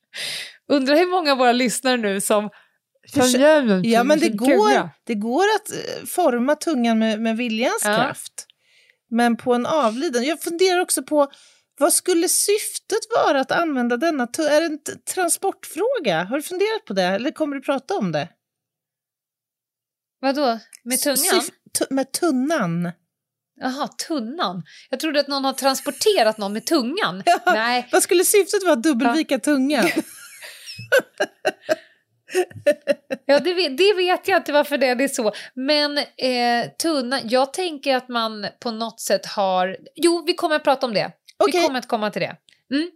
Undrar hur många av våra lyssnare nu som Försö- ja, men det går, det går att eh, forma tungan med, med viljans Ja. kraft. Men på en avliden, jag funderar också på vad skulle syftet vara att använda denna tunga? Är det en transportfråga? Har du funderat på det? Eller kommer du prata om det? Vadå? Med tungan? Syf- med tunnan. Jaha, tunnan. Jag trodde att någon har transporterat någon med tungan. Ja. Nej, Vad skulle syftet vara att dubbelvika tungan? ja, det, vet, det vet jag inte varför det är så. Men eh, tunnan, jag tänker att man på något sätt har... Jo, vi kommer att prata om det. Okej. Vi kommer att komma till det. Mm.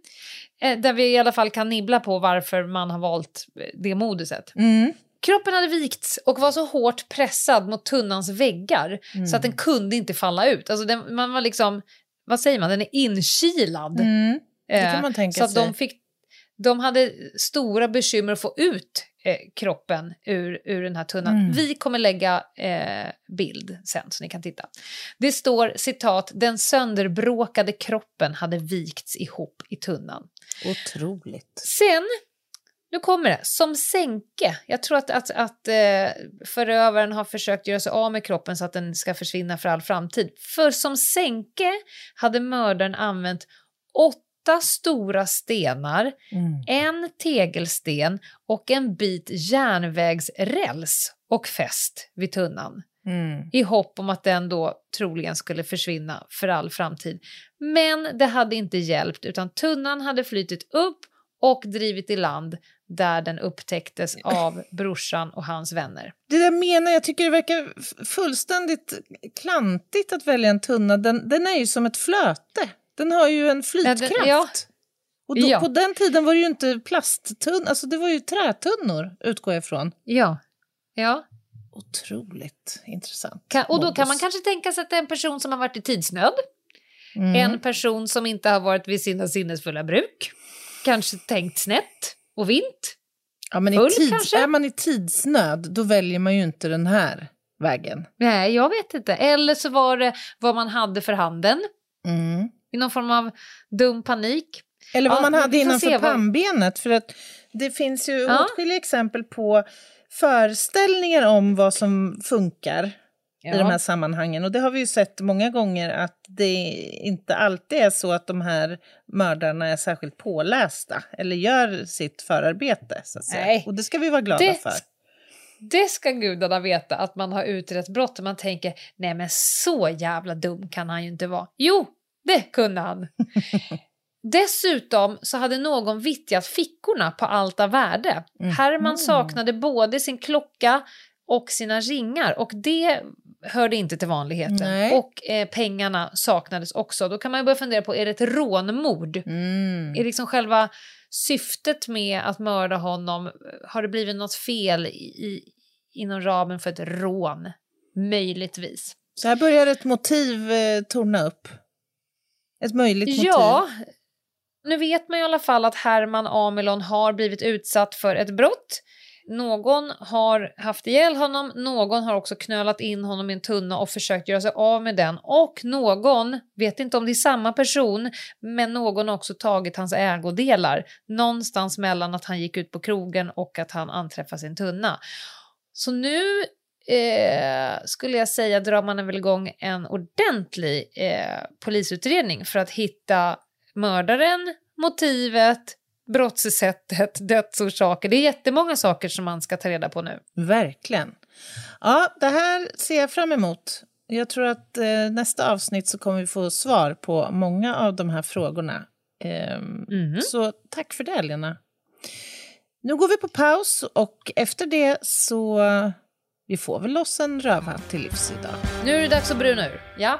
Eh, där vi i alla fall kan nibbla på varför man har valt eh, det moduset. Mm. Kroppen hade vikts och var så hårt pressad mot tunnans väggar så att den kunde inte falla ut. Alltså den, man var liksom, vad säger man, den är inkilad. Mm. Det Eh, kan man tänka så att sig. de, fick, de hade stora bekymmer att få ut eh, kroppen ur, ur den här tunnan. Mm. Vi kommer lägga eh, bild sen så ni kan titta. Det står citat, den sönderbråkade kroppen hade vikts ihop i tunnan. Otroligt. Sen, nu kommer det, som sänke. Jag tror att, att, att eh, förövaren har försökt göra sig av med kroppen så att den ska försvinna för all framtid. För som sänke hade mördaren använt åtta stora stenar, Mm. en tegelsten och en bit järnvägsräls och fäst vid tunnan Mm. i hopp om att den då troligen skulle försvinna för all framtid. Men det hade inte hjälpt utan tunnan hade flytit upp och drivit i land där den upptäcktes av brorsan och hans vänner. Det där menar jag, tycker det verkar fullständigt klantigt att välja en tunna. Den, den är ju som ett flöte. Den har ju en flytkraft. Ja, den- ja. Och då, Ja. på den tiden var det ju inte plasttunn, alltså det var ju trätunnor utgår jag ifrån. Ja. Ja. Otroligt intressant. Kan, och då kan man kanske tänka sig att det är en person som har varit i tidsnöd. Mm. En person som inte har varit vid sina sinnesfulla bruk. Kanske tänkt snett och vint. ja, men i full tids, kanske? Är man i tidsnöd, då väljer man ju inte den här vägen. Nej, jag vet inte. Eller så var det vad man hade för handen. Mm. I någon form av dum panik. Eller vad Ja, man hade innanför pannbenet. För att det finns ju Ja. åtskilliga exempel på föreställningar om vad som funkar i de här sammanhangen. Och det har vi ju sett många gånger att det inte alltid är så att de här mördarna är särskilt pålästa eller gör sitt förarbete. Så att säga. Nej. Och det ska vi vara glada Det- för. Det ska gudarna veta, att man har utrett brott och man tänker nej men så jävla dum kan han ju inte vara. Jo, det kunde han. Dessutom så hade någon vittjat fickorna på allt av värde. Herman saknade både sin klocka och sina ringar och det hörde inte till vanligheten. Nej. Och eh, pengarna saknades också. Då kan man ju börja fundera på, är det ett rånmord? Mm. Är liksom själva syftet med att mörda honom, har det blivit något fel i, i, inom ramen för ett rån? Möjligtvis. Så här börjar ett motiv eh, torna upp. Ett möjligt motiv. Ja, nu vet man i alla fall att Herman Amelon har blivit utsatt för ett brott. Någon har haft ihjäl honom, någon har också knölat in honom i en tunna och försökt göra sig av med den. Och någon, vet inte om det är samma person, men någon har också tagit hans ägodelar. Någonstans mellan att han gick ut på krogen och att han anträffade sin tunna. Så nu eh, skulle jag säga drar man väl igång en ordentlig eh, polisutredning för att hitta mördaren, motivet, brottssättet, dödsorsaker. Det är jättemånga saker som man ska ta reda på nu. Verkligen. Ja, det här ser jag fram emot. Jag tror att eh, nästa avsnitt så kommer vi få svar på många av de här frågorna. Ehm, Mhm. Så tack för det, Lena. Nu går vi på paus och efter det så vi får väl loss en rövhatt till livs idag. Nu är det dags att bruna ur. Ja.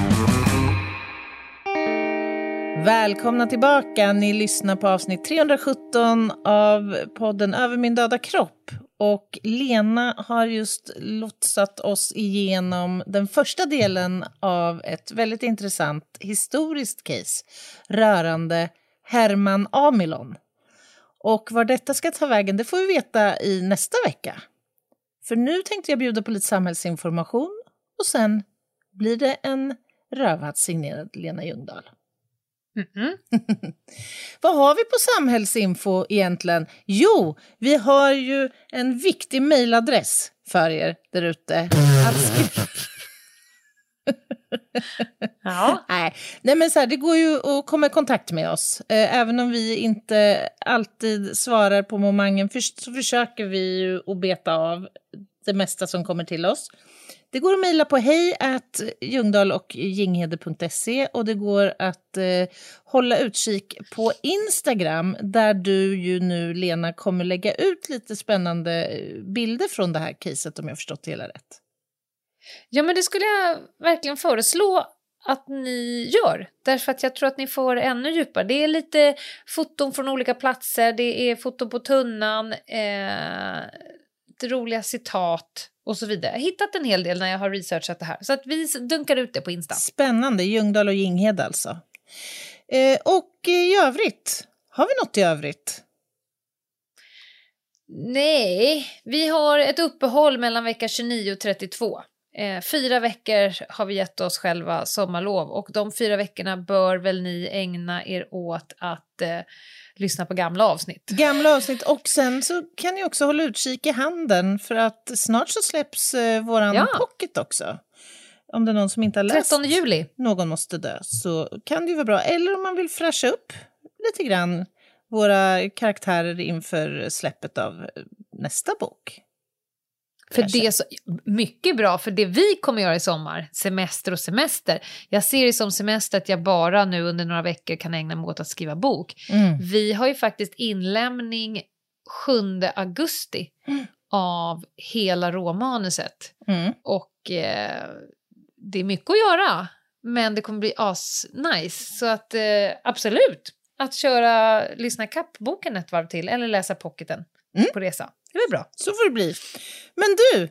Välkomna tillbaka. Ni lyssnar på avsnitt 317 av podden Över min döda kropp. Och Lena har just lotsat oss igenom den första delen av ett väldigt intressant historiskt case rörande Herman Amilon. Och var detta ska ta vägen det får vi veta i nästa vecka. För nu tänkte jag bjuda på lite samhällsinformation och sen blir det en rövhatt signerad Lena Ljungdahl. Vad har vi på samhällsinfo egentligen? Jo, vi har ju en viktig mejladress för er där ute. Ja. Nej. Nej, men så här, det går ju att komma i kontakt med oss. Eh, även om vi inte alltid svarar på momangen för, så försöker vi ju att beta av det mesta som kommer till oss. Det går att mejla på hej Ljungdahl och ginghede.se och det går att eh, hålla utkik på Instagram där du ju nu, Lena, kommer lägga ut lite spännande eh, bilder från det här caset om jag förstått det hela rätt. Ja, men det skulle jag verkligen föreslå att ni gör. Därför att jag tror att ni får ännu djupare. Det är lite foton från olika platser, det är foton på tunnan, eh, roliga citat och så vidare. Jag har hittat en hel del när jag har researchat det här. Så att vi dunkar ut det på Insta. Spännande, Ljungdahl och Ginghede alltså. Eh, och i övrigt, har vi något i övrigt? Nej, vi har ett uppehåll mellan vecka 29 och 32. Eh, fyra veckor har vi gett oss själva sommarlov och de fyra veckorna bör väl ni ägna er åt att eh, lyssna på gamla avsnitt. Gamla avsnitt och sen så kan ni också hålla utkik i handen för att snart så släpps eh, våran Ja. pocket också. Om det är någon som inte har läst 13 juli. Någon måste dö så kan det ju vara bra. Eller om man vill fräscha upp lite grann våra karaktärer inför släppet av eh, nästa bok. För Kanske. det är så mycket bra, för det vi kommer göra i sommar, semester och semester. Jag ser det som semester att jag bara nu under några veckor kan ägna mig åt att skriva bok. Mm. Vi har ju faktiskt inlämning 7 augusti av hela råmanuset. Mm. Och eh, det är mycket att göra, men det kommer bli as-nice. Så att eh, absolut, att köra lyssna kapp boken ett varv till eller läsa pocketen på resa. Det är väl bra. Så får det bli. Men du,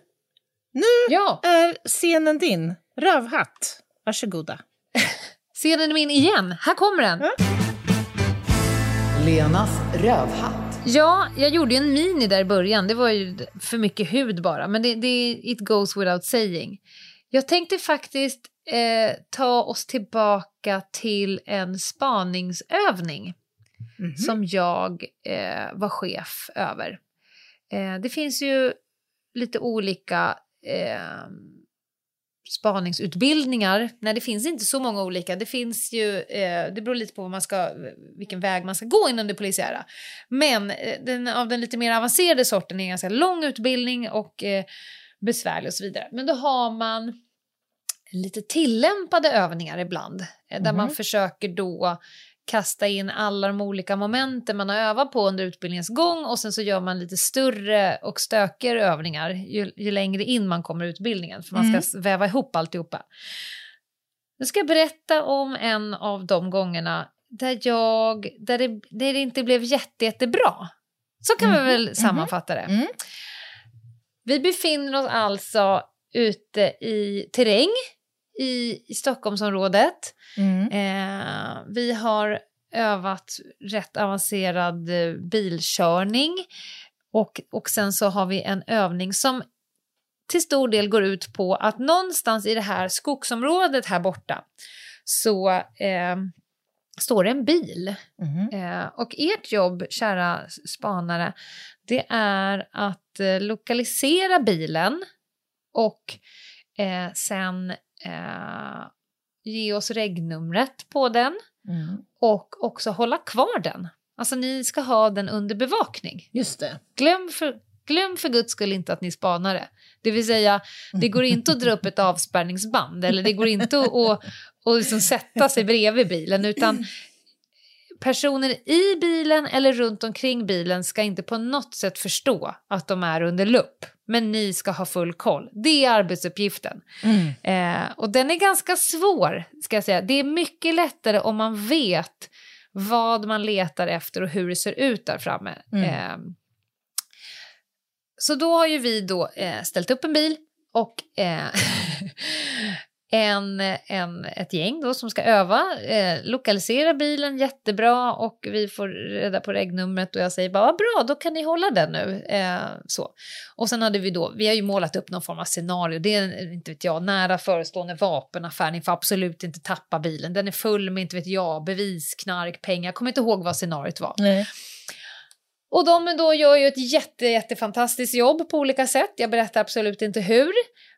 nu Ja. är scenen din. Rövhatt, varsågoda. Scenen är min igen. Här kommer den. Lenas rövhatt. Ja, jag gjorde en mini där i början. Det var ju för mycket hud bara. Men det, det it goes without saying. Jag tänkte faktiskt eh, ta oss tillbaka till en spaningsövning som jag eh, var chef över. Eh, det finns ju lite olika eh, spaningsutbildningar. Nej, det finns inte så många olika. Det finns ju, eh, det beror lite på vad man ska, vilken väg man ska gå inom det polisiära. Men eh, den, av den lite mer avancerade sorten är en ganska lång utbildning och eh, besvärlig och så vidare. Men då har man lite tillämpade övningar ibland eh, där man försöker då kasta in alla de olika momenten man har övat på under utbildningens gång och sen så gör man lite större och stökigare övningar ju, ju längre in man kommer i utbildningen för man ska s- väva ihop alltihopa. Nu ska jag berätta om en av de gångerna där, jag, där, det, där det inte blev jätte, jättebra. Så kan vi väl sammanfatta det. Mm. Vi befinner oss alltså ute i terräng i, i Stockholmsområdet. Mm. Eh, vi har övat rätt avancerad eh, bilkörning och, och sen så har vi en övning som till stor del går ut på att någonstans i det här skogsområdet här borta så eh, står det en bil. Mhm. Eh, och ert jobb, kära spanare, det är att eh, lokalisera bilen och eh, sen eh, ge oss regnumret på den Mm. och också hålla kvar den. Alltså ni ska ha den under bevakning. Just det. Glöm för, glöm för guds skull inte att ni spanar det. Det vill säga, det går inte att dra upp ett avspärrningsband eller det går inte att, att, att liksom sätta sig bredvid bilen utan personer i bilen eller runt omkring bilen ska inte på något sätt förstå att de är under lupp. Men ni ska ha full koll. Det är arbetsuppgiften. Eh, och den är ganska svår, ska jag säga. Det är mycket lättare om man vet vad man letar efter och hur det ser ut där framme. Eh, så då har ju vi då eh, ställt upp en bil och eh, en, en, ett gäng då som ska öva, eh, lokalisera bilen jättebra och vi får reda på regnumret och jag säger bara "Vad bra, då kan ni hålla den nu. Eh, så. Och sen hade vi då, vi har ju målat upp någon form av scenario, det är inte vet jag, nära förestående vapenaffär, ni får absolut inte tappa bilen, den är full med inte vet jag, bevis, knark, pengar, jag kommer inte ihåg vad scenariot var. Nej. Och de då gör ju ett jätte, jättefantastiskt jobb på olika sätt. Jag berättar absolut inte hur.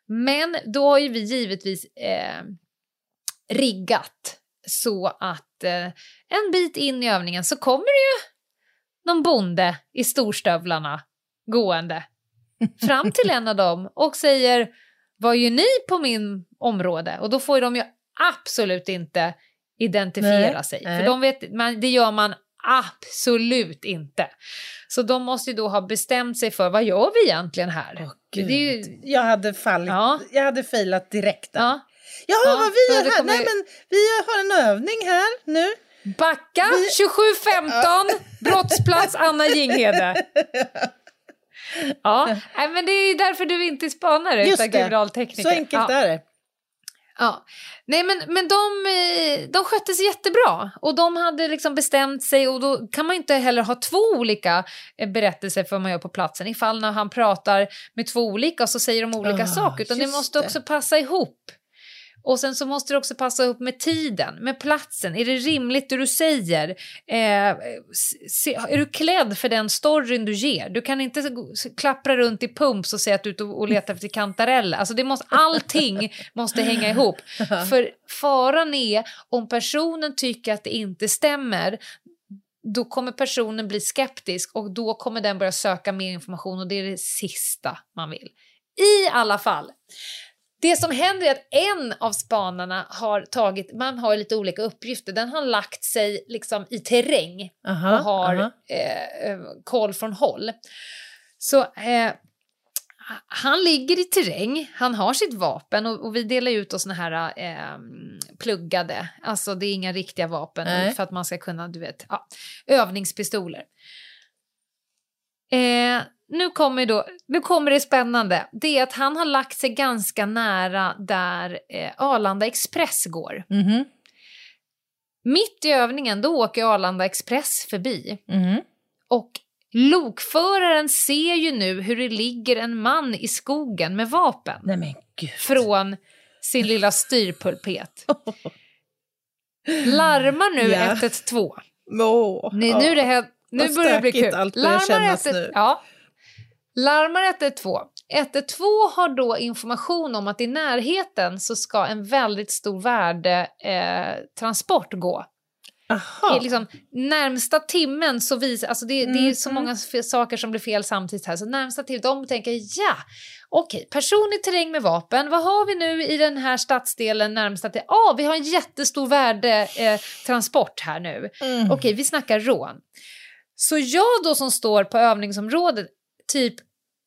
Men då har ju vi givetvis eh, riggat så att eh, en bit in i övningen så kommer det ju någon bonde i storstövlarna gående fram till en av dem och säger vad gör ni på min område? Och då får de ju absolut inte identifiera Nej, sig. nej. För de vet, man, det gör man absolut inte. Så de måste ju då ha bestämt sig för vad gör vi egentligen här? Gud. det är ju, Jag hade fallit. Ja. Jag hade failat direkt. där. ja. Jaha, Ja, vad vi gör här? Nej, men vi har en övning här nu. Backa 2715, brottsplats Anna Jinghede. Ja, nej, men det är därför du inte är spanare Just utan kriminaltekniker. Så enkelt ja. är det. Ja. Nej men, men de, eh, de skötte sig jättebra och de hade liksom bestämt sig och då kan man inte heller ha två olika eh, berättelser för vad man gör på platsen ifall när han pratar med två olika så säger de olika Ah, saker utan det måste det. också passa ihop. Och sen så måste det också passa ihop med tiden, med platsen. Är det rimligt det du säger? Eh, se, är du klädd för den storyn du ger? Du kan inte klappra runt i pumps och säga att du är ute och letar efter kantareller. Alltså det måste, allting måste hänga ihop. För faran är om personen tycker att det inte stämmer då kommer personen bli skeptisk och då kommer den börja söka mer information och det är det sista man vill. I alla fall. Det som händer är att en av spanarna har tagit, man har lite olika uppgifter, den har lagt sig liksom i terräng Aha, och har eh, eh, koll från håll. Så eh, han ligger i terräng, han har sitt vapen och, och vi delar ut oss såna här eh, pluggade, alltså det är inga riktiga vapen Nej. för att man ska kunna, du vet, ja, övningspistoler. Eh, nu, kommer då, nu kommer det spännande. Det är att han har lagt sig ganska nära där eh, Arlanda Express går. Mhm, Mitt i övningen då åker Arlanda Express förbi. mhm. Och lokföraren ser ju nu hur det ligger en man i skogen med vapen Nej från sin lilla styrpulpet. Larmar nu Ja. 112. Åh, Nu, nu, det här, nu börjar det bli kul. kännas 112 nu. Ja. Larmar 112. 112 har då information om att i närheten så ska en väldigt stor värdetransport eh, gå. Aha. I liksom, närmsta timmen så visar, alltså det, det är så Mhm. många saker som blir fel samtidigt här, så närmsta timmen, de tänker ja, okej, person i terräng med vapen, vad har vi nu i den här stadsdelen närmsta till? Ja, ah, vi har en jättestor värdetransport eh, här nu. Mm. Okej, vi snackar rån. Så jag då som står på övningsområdet, typ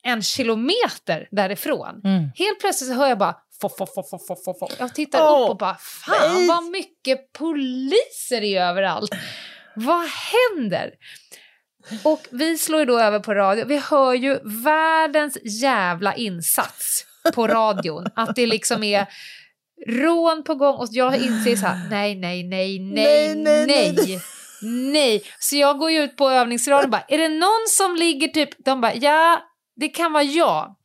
en kilometer därifrån, Mm. helt plötsligt så hör jag bara Foff, foff, foff, foff, foff, foff. Jag tittar Åh, upp och bara, fan nej. vad mycket poliser det är överallt. Vad händer? Och vi slår ju då över på radio. Vi hör ju världens jävla insats på radion. Att det liksom är rån på gång och jag inser så här, nej, nej, nej, nej, Nej, nej, nej. Nej, så jag går ju ut på övningsradion och bara, är det någon som ligger typ, de bara, ja, det kan vara jag.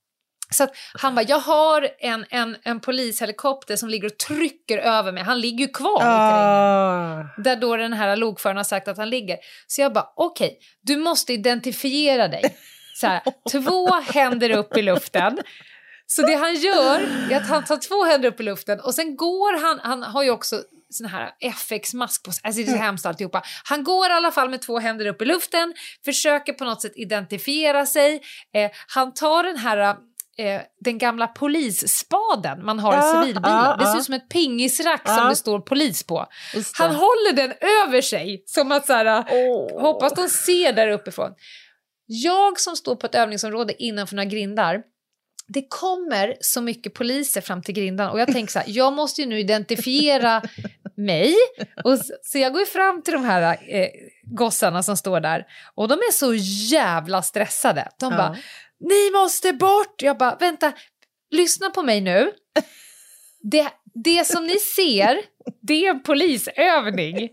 Så han bara, jag har en, en, en polishelikopter som ligger och trycker över mig. Han ligger ju kvar i terrängen. Ah. Där då den här lokföraren har sagt att han ligger. Så jag bara, okej, du måste identifiera dig. Så här, två händer upp i luften. Så det han gör är att han tar två händer upp i luften och sen går han, han har ju också sån här FX-mask på sig, alltså det är så hemskt alltihopa. Han går i alla fall med två händer upp i luften, försöker på något sätt identifiera sig. Eh, han tar den här eh, den gamla polisspaden man har i Ja, civilbilen. ja, det ser ut som ett pingisrack som Ja. det står polis på. Han håller den över sig som att så här, Åh. hoppas de ser där uppifrån. Jag som står på ett övningsområde innanför några grindar det kommer så mycket poliser fram till grindan och jag tänker så här, jag måste ju nu identifiera mig. Och så, så jag går ju fram till de här eh, gossarna som står där och de är så jävla stressade. De Ja. bara, ni måste bort! Jag bara, vänta, lyssna på mig nu. Det, det som ni ser, det är en polisövning.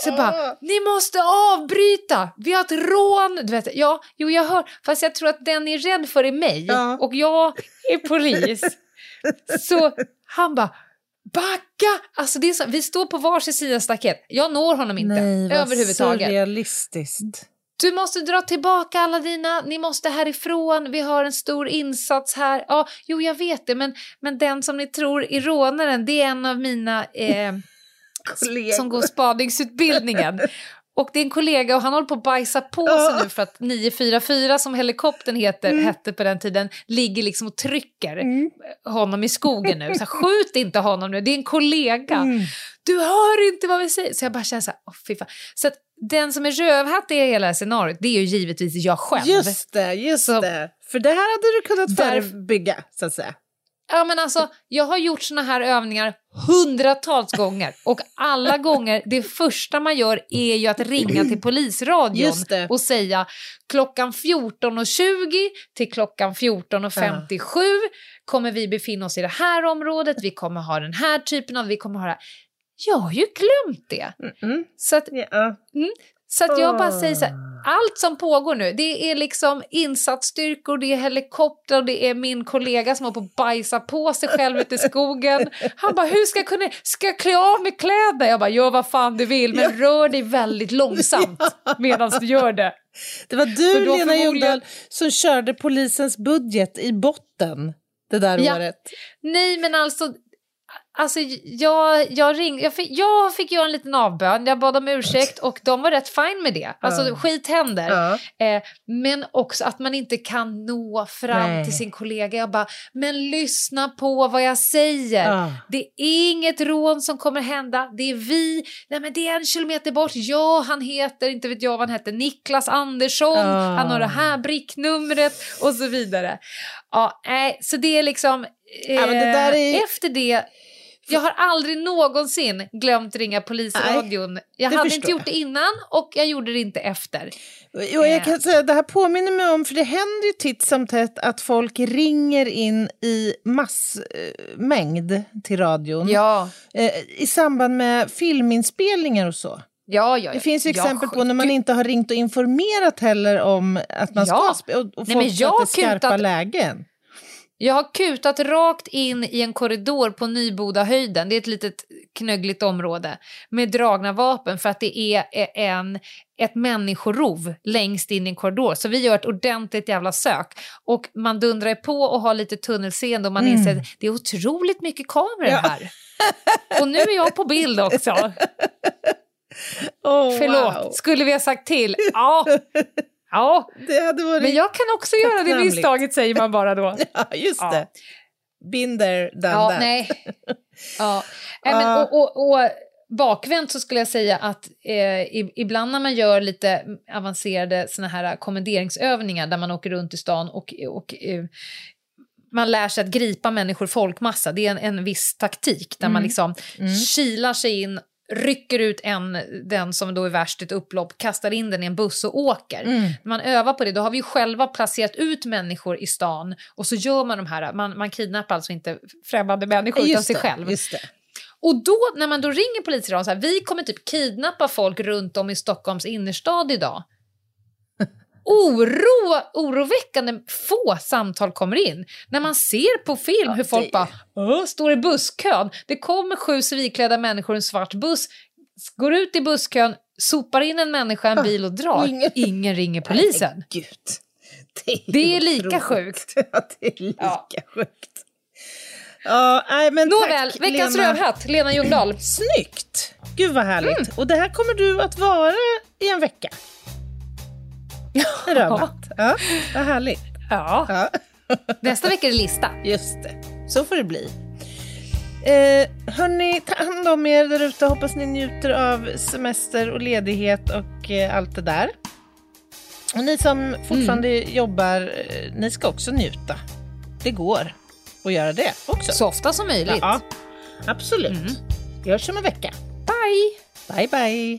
Så jag bara, ni måste avbryta! Vi har ett rån! Du vet, ja, jo jag hör, fast jag tror att den är rädd för är mig Ja. och jag är polis. Så han bara, backa! Alltså det är så, vi står på varsin sida staket. Jag når honom inte Nej, vad överhuvudtaget. surrealistiskt. du måste dra tillbaka alla dina, ni måste härifrån, vi har en stor insats här. Ja, jo jag vet det, men, men den som ni tror är rånaren, det är en av mina eh, som går spaningsutbildningen. Och det är en kollega och han håller på att bajsa på sig nu för att 944 som helikoptern heter, hette på den tiden ligger liksom och trycker honom i skogen nu. Så här, skjut inte honom nu, det är en kollega. Du hör inte vad vi säger. Så jag bara känner så här, åh fy fan. Så att den som är rövhatt i hela scenariot, det är ju givetvis jag själv. Just det, just det. För det här hade du kunnat Där- förebygga, så att säga. Ja, men alltså, jag har gjort såna här övningar hundratals gånger och alla gånger, det första man gör är ju att ringa till polisradion och säga klockan 14.20 till klockan 14.57 kommer vi befinna oss i det här området, vi kommer ha den här typen av, vi kommer ha det här. Jag har ju glömt det. Mm. Så att, Ja. mm, så att jag bara säger så här, allt som pågår nu, det är liksom insatsstyrkor, det är helikoptrar det är min kollega som har på att bajsa på sig själv ute i skogen. Han bara, hur ska jag kunna, ska jag klä av mig kläderna? Jag bara, gör vad fan du vill, men rör dig väldigt långsamt medan du gör det. Det var du, Lena förmodligen- Ljungdahl, som körde polisens budget i botten det där Ja. året. Nej, men alltså... Alltså jag, jag, ring, jag, fick, jag fick göra en liten avbön, jag bad om ursäkt och de var rätt fine med det. Alltså Ja. skit händer. Ja. Eh, men också att man inte kan nå fram Nej. till sin kollega. Jag bara, men lyssna på vad jag säger. Ja. Det är inget rån som kommer hända. Det är vi. Nej men det är en kilometer bort. Ja, han heter, inte vet jag vad han heter, Niklas Andersson. Han har det här bricknumret och så vidare. Ja, nej, så det är liksom... Eh, Ja, det är- Efter det... Jag har aldrig någonsin glömt ringa polisradion. jag det hade inte gjort det innan och jag gjorde det inte efter. Jo, jag Eh. kan säga, det här påminner mig om, för det händer ju titt som tätt att folk ringer in i massmängd till radion Ja, eh, i samband med filminspelningar och så. ja, ja. Det finns ju ja, exempel på när man inte har ringt och informerat heller om att man Ja. ska spela och, och Nej, folk jag sätter skarpa kutat- lägen. Jag har kutat rakt in i en korridor på Nybodahöjden, det är ett litet knöggligt område, med dragna vapen för att det är en, ett människorov längst in i en korridor. Så vi gör ett ordentligt jävla sök. Och man dundrar på och har lite tunnelseende och man Mm. inser att det är otroligt mycket kameror Ja. här. Och nu är jag på bild också. Oh, Förlåt, wow. skulle vi ha sagt till? Ja. Ja, Det hade varit... men jag kan också göra det misstaget säger man bara då. Ja, just Ja. det. Binder done Ja, that. nej. Ja. Nej, men, Ja. och, och, och bakvänt så skulle jag säga att eh, ibland när man gör lite avancerade såna här kommenderingsövningar där man åker runt i stan och, och eh, man lär sig att gripa människor folkmassa, det är en, en viss taktik där man liksom kilar sig in rycker ut en, den som då är värst i ett upplopp, kastar in den i en buss och åker. Mm. När man övar på det, då har vi ju själva placerat ut människor i stan och så gör man de här, man, man kidnappar alltså inte främmande människor utan Just sig det, själv. Och då, när man då ringer polisen så här, vi kommer typ kidnappa folk runt om i Stockholms innerstad idag. Oro, oroväckande få samtal kommer in. När man ser på film hur folk det- bara står i busskön. Det kommer sju civilklädda människor i en svart buss, går ut i busskön, sopar in en människa en bil och drar. ingen- Ingen ringer polisen. Gud. Det är, Det är lika sjukt. Ja, det är lika Ja. sjukt. Ja, nej, men Nåväl, tack, veckans Lena. rövhatt, Lena Ljungdahl. Snyggt! Gud vad härligt. Mm. Och det här kommer du att vara i en vecka. Rövhatt. Ja, vad härligt. Ja. Ja, Nästa vecka är det lista. just det. Så får det bli. Eh, hörni, ta hand om er där ute. Hoppas ni njuter av semester och ledighet och eh, allt det där. Och ni som fortfarande Mm. jobbar, eh, ni ska också njuta. Det går att göra det också. Så ofta som möjligt. Ja, absolut. Vi hörs om en vecka. Bye! Bye, bye.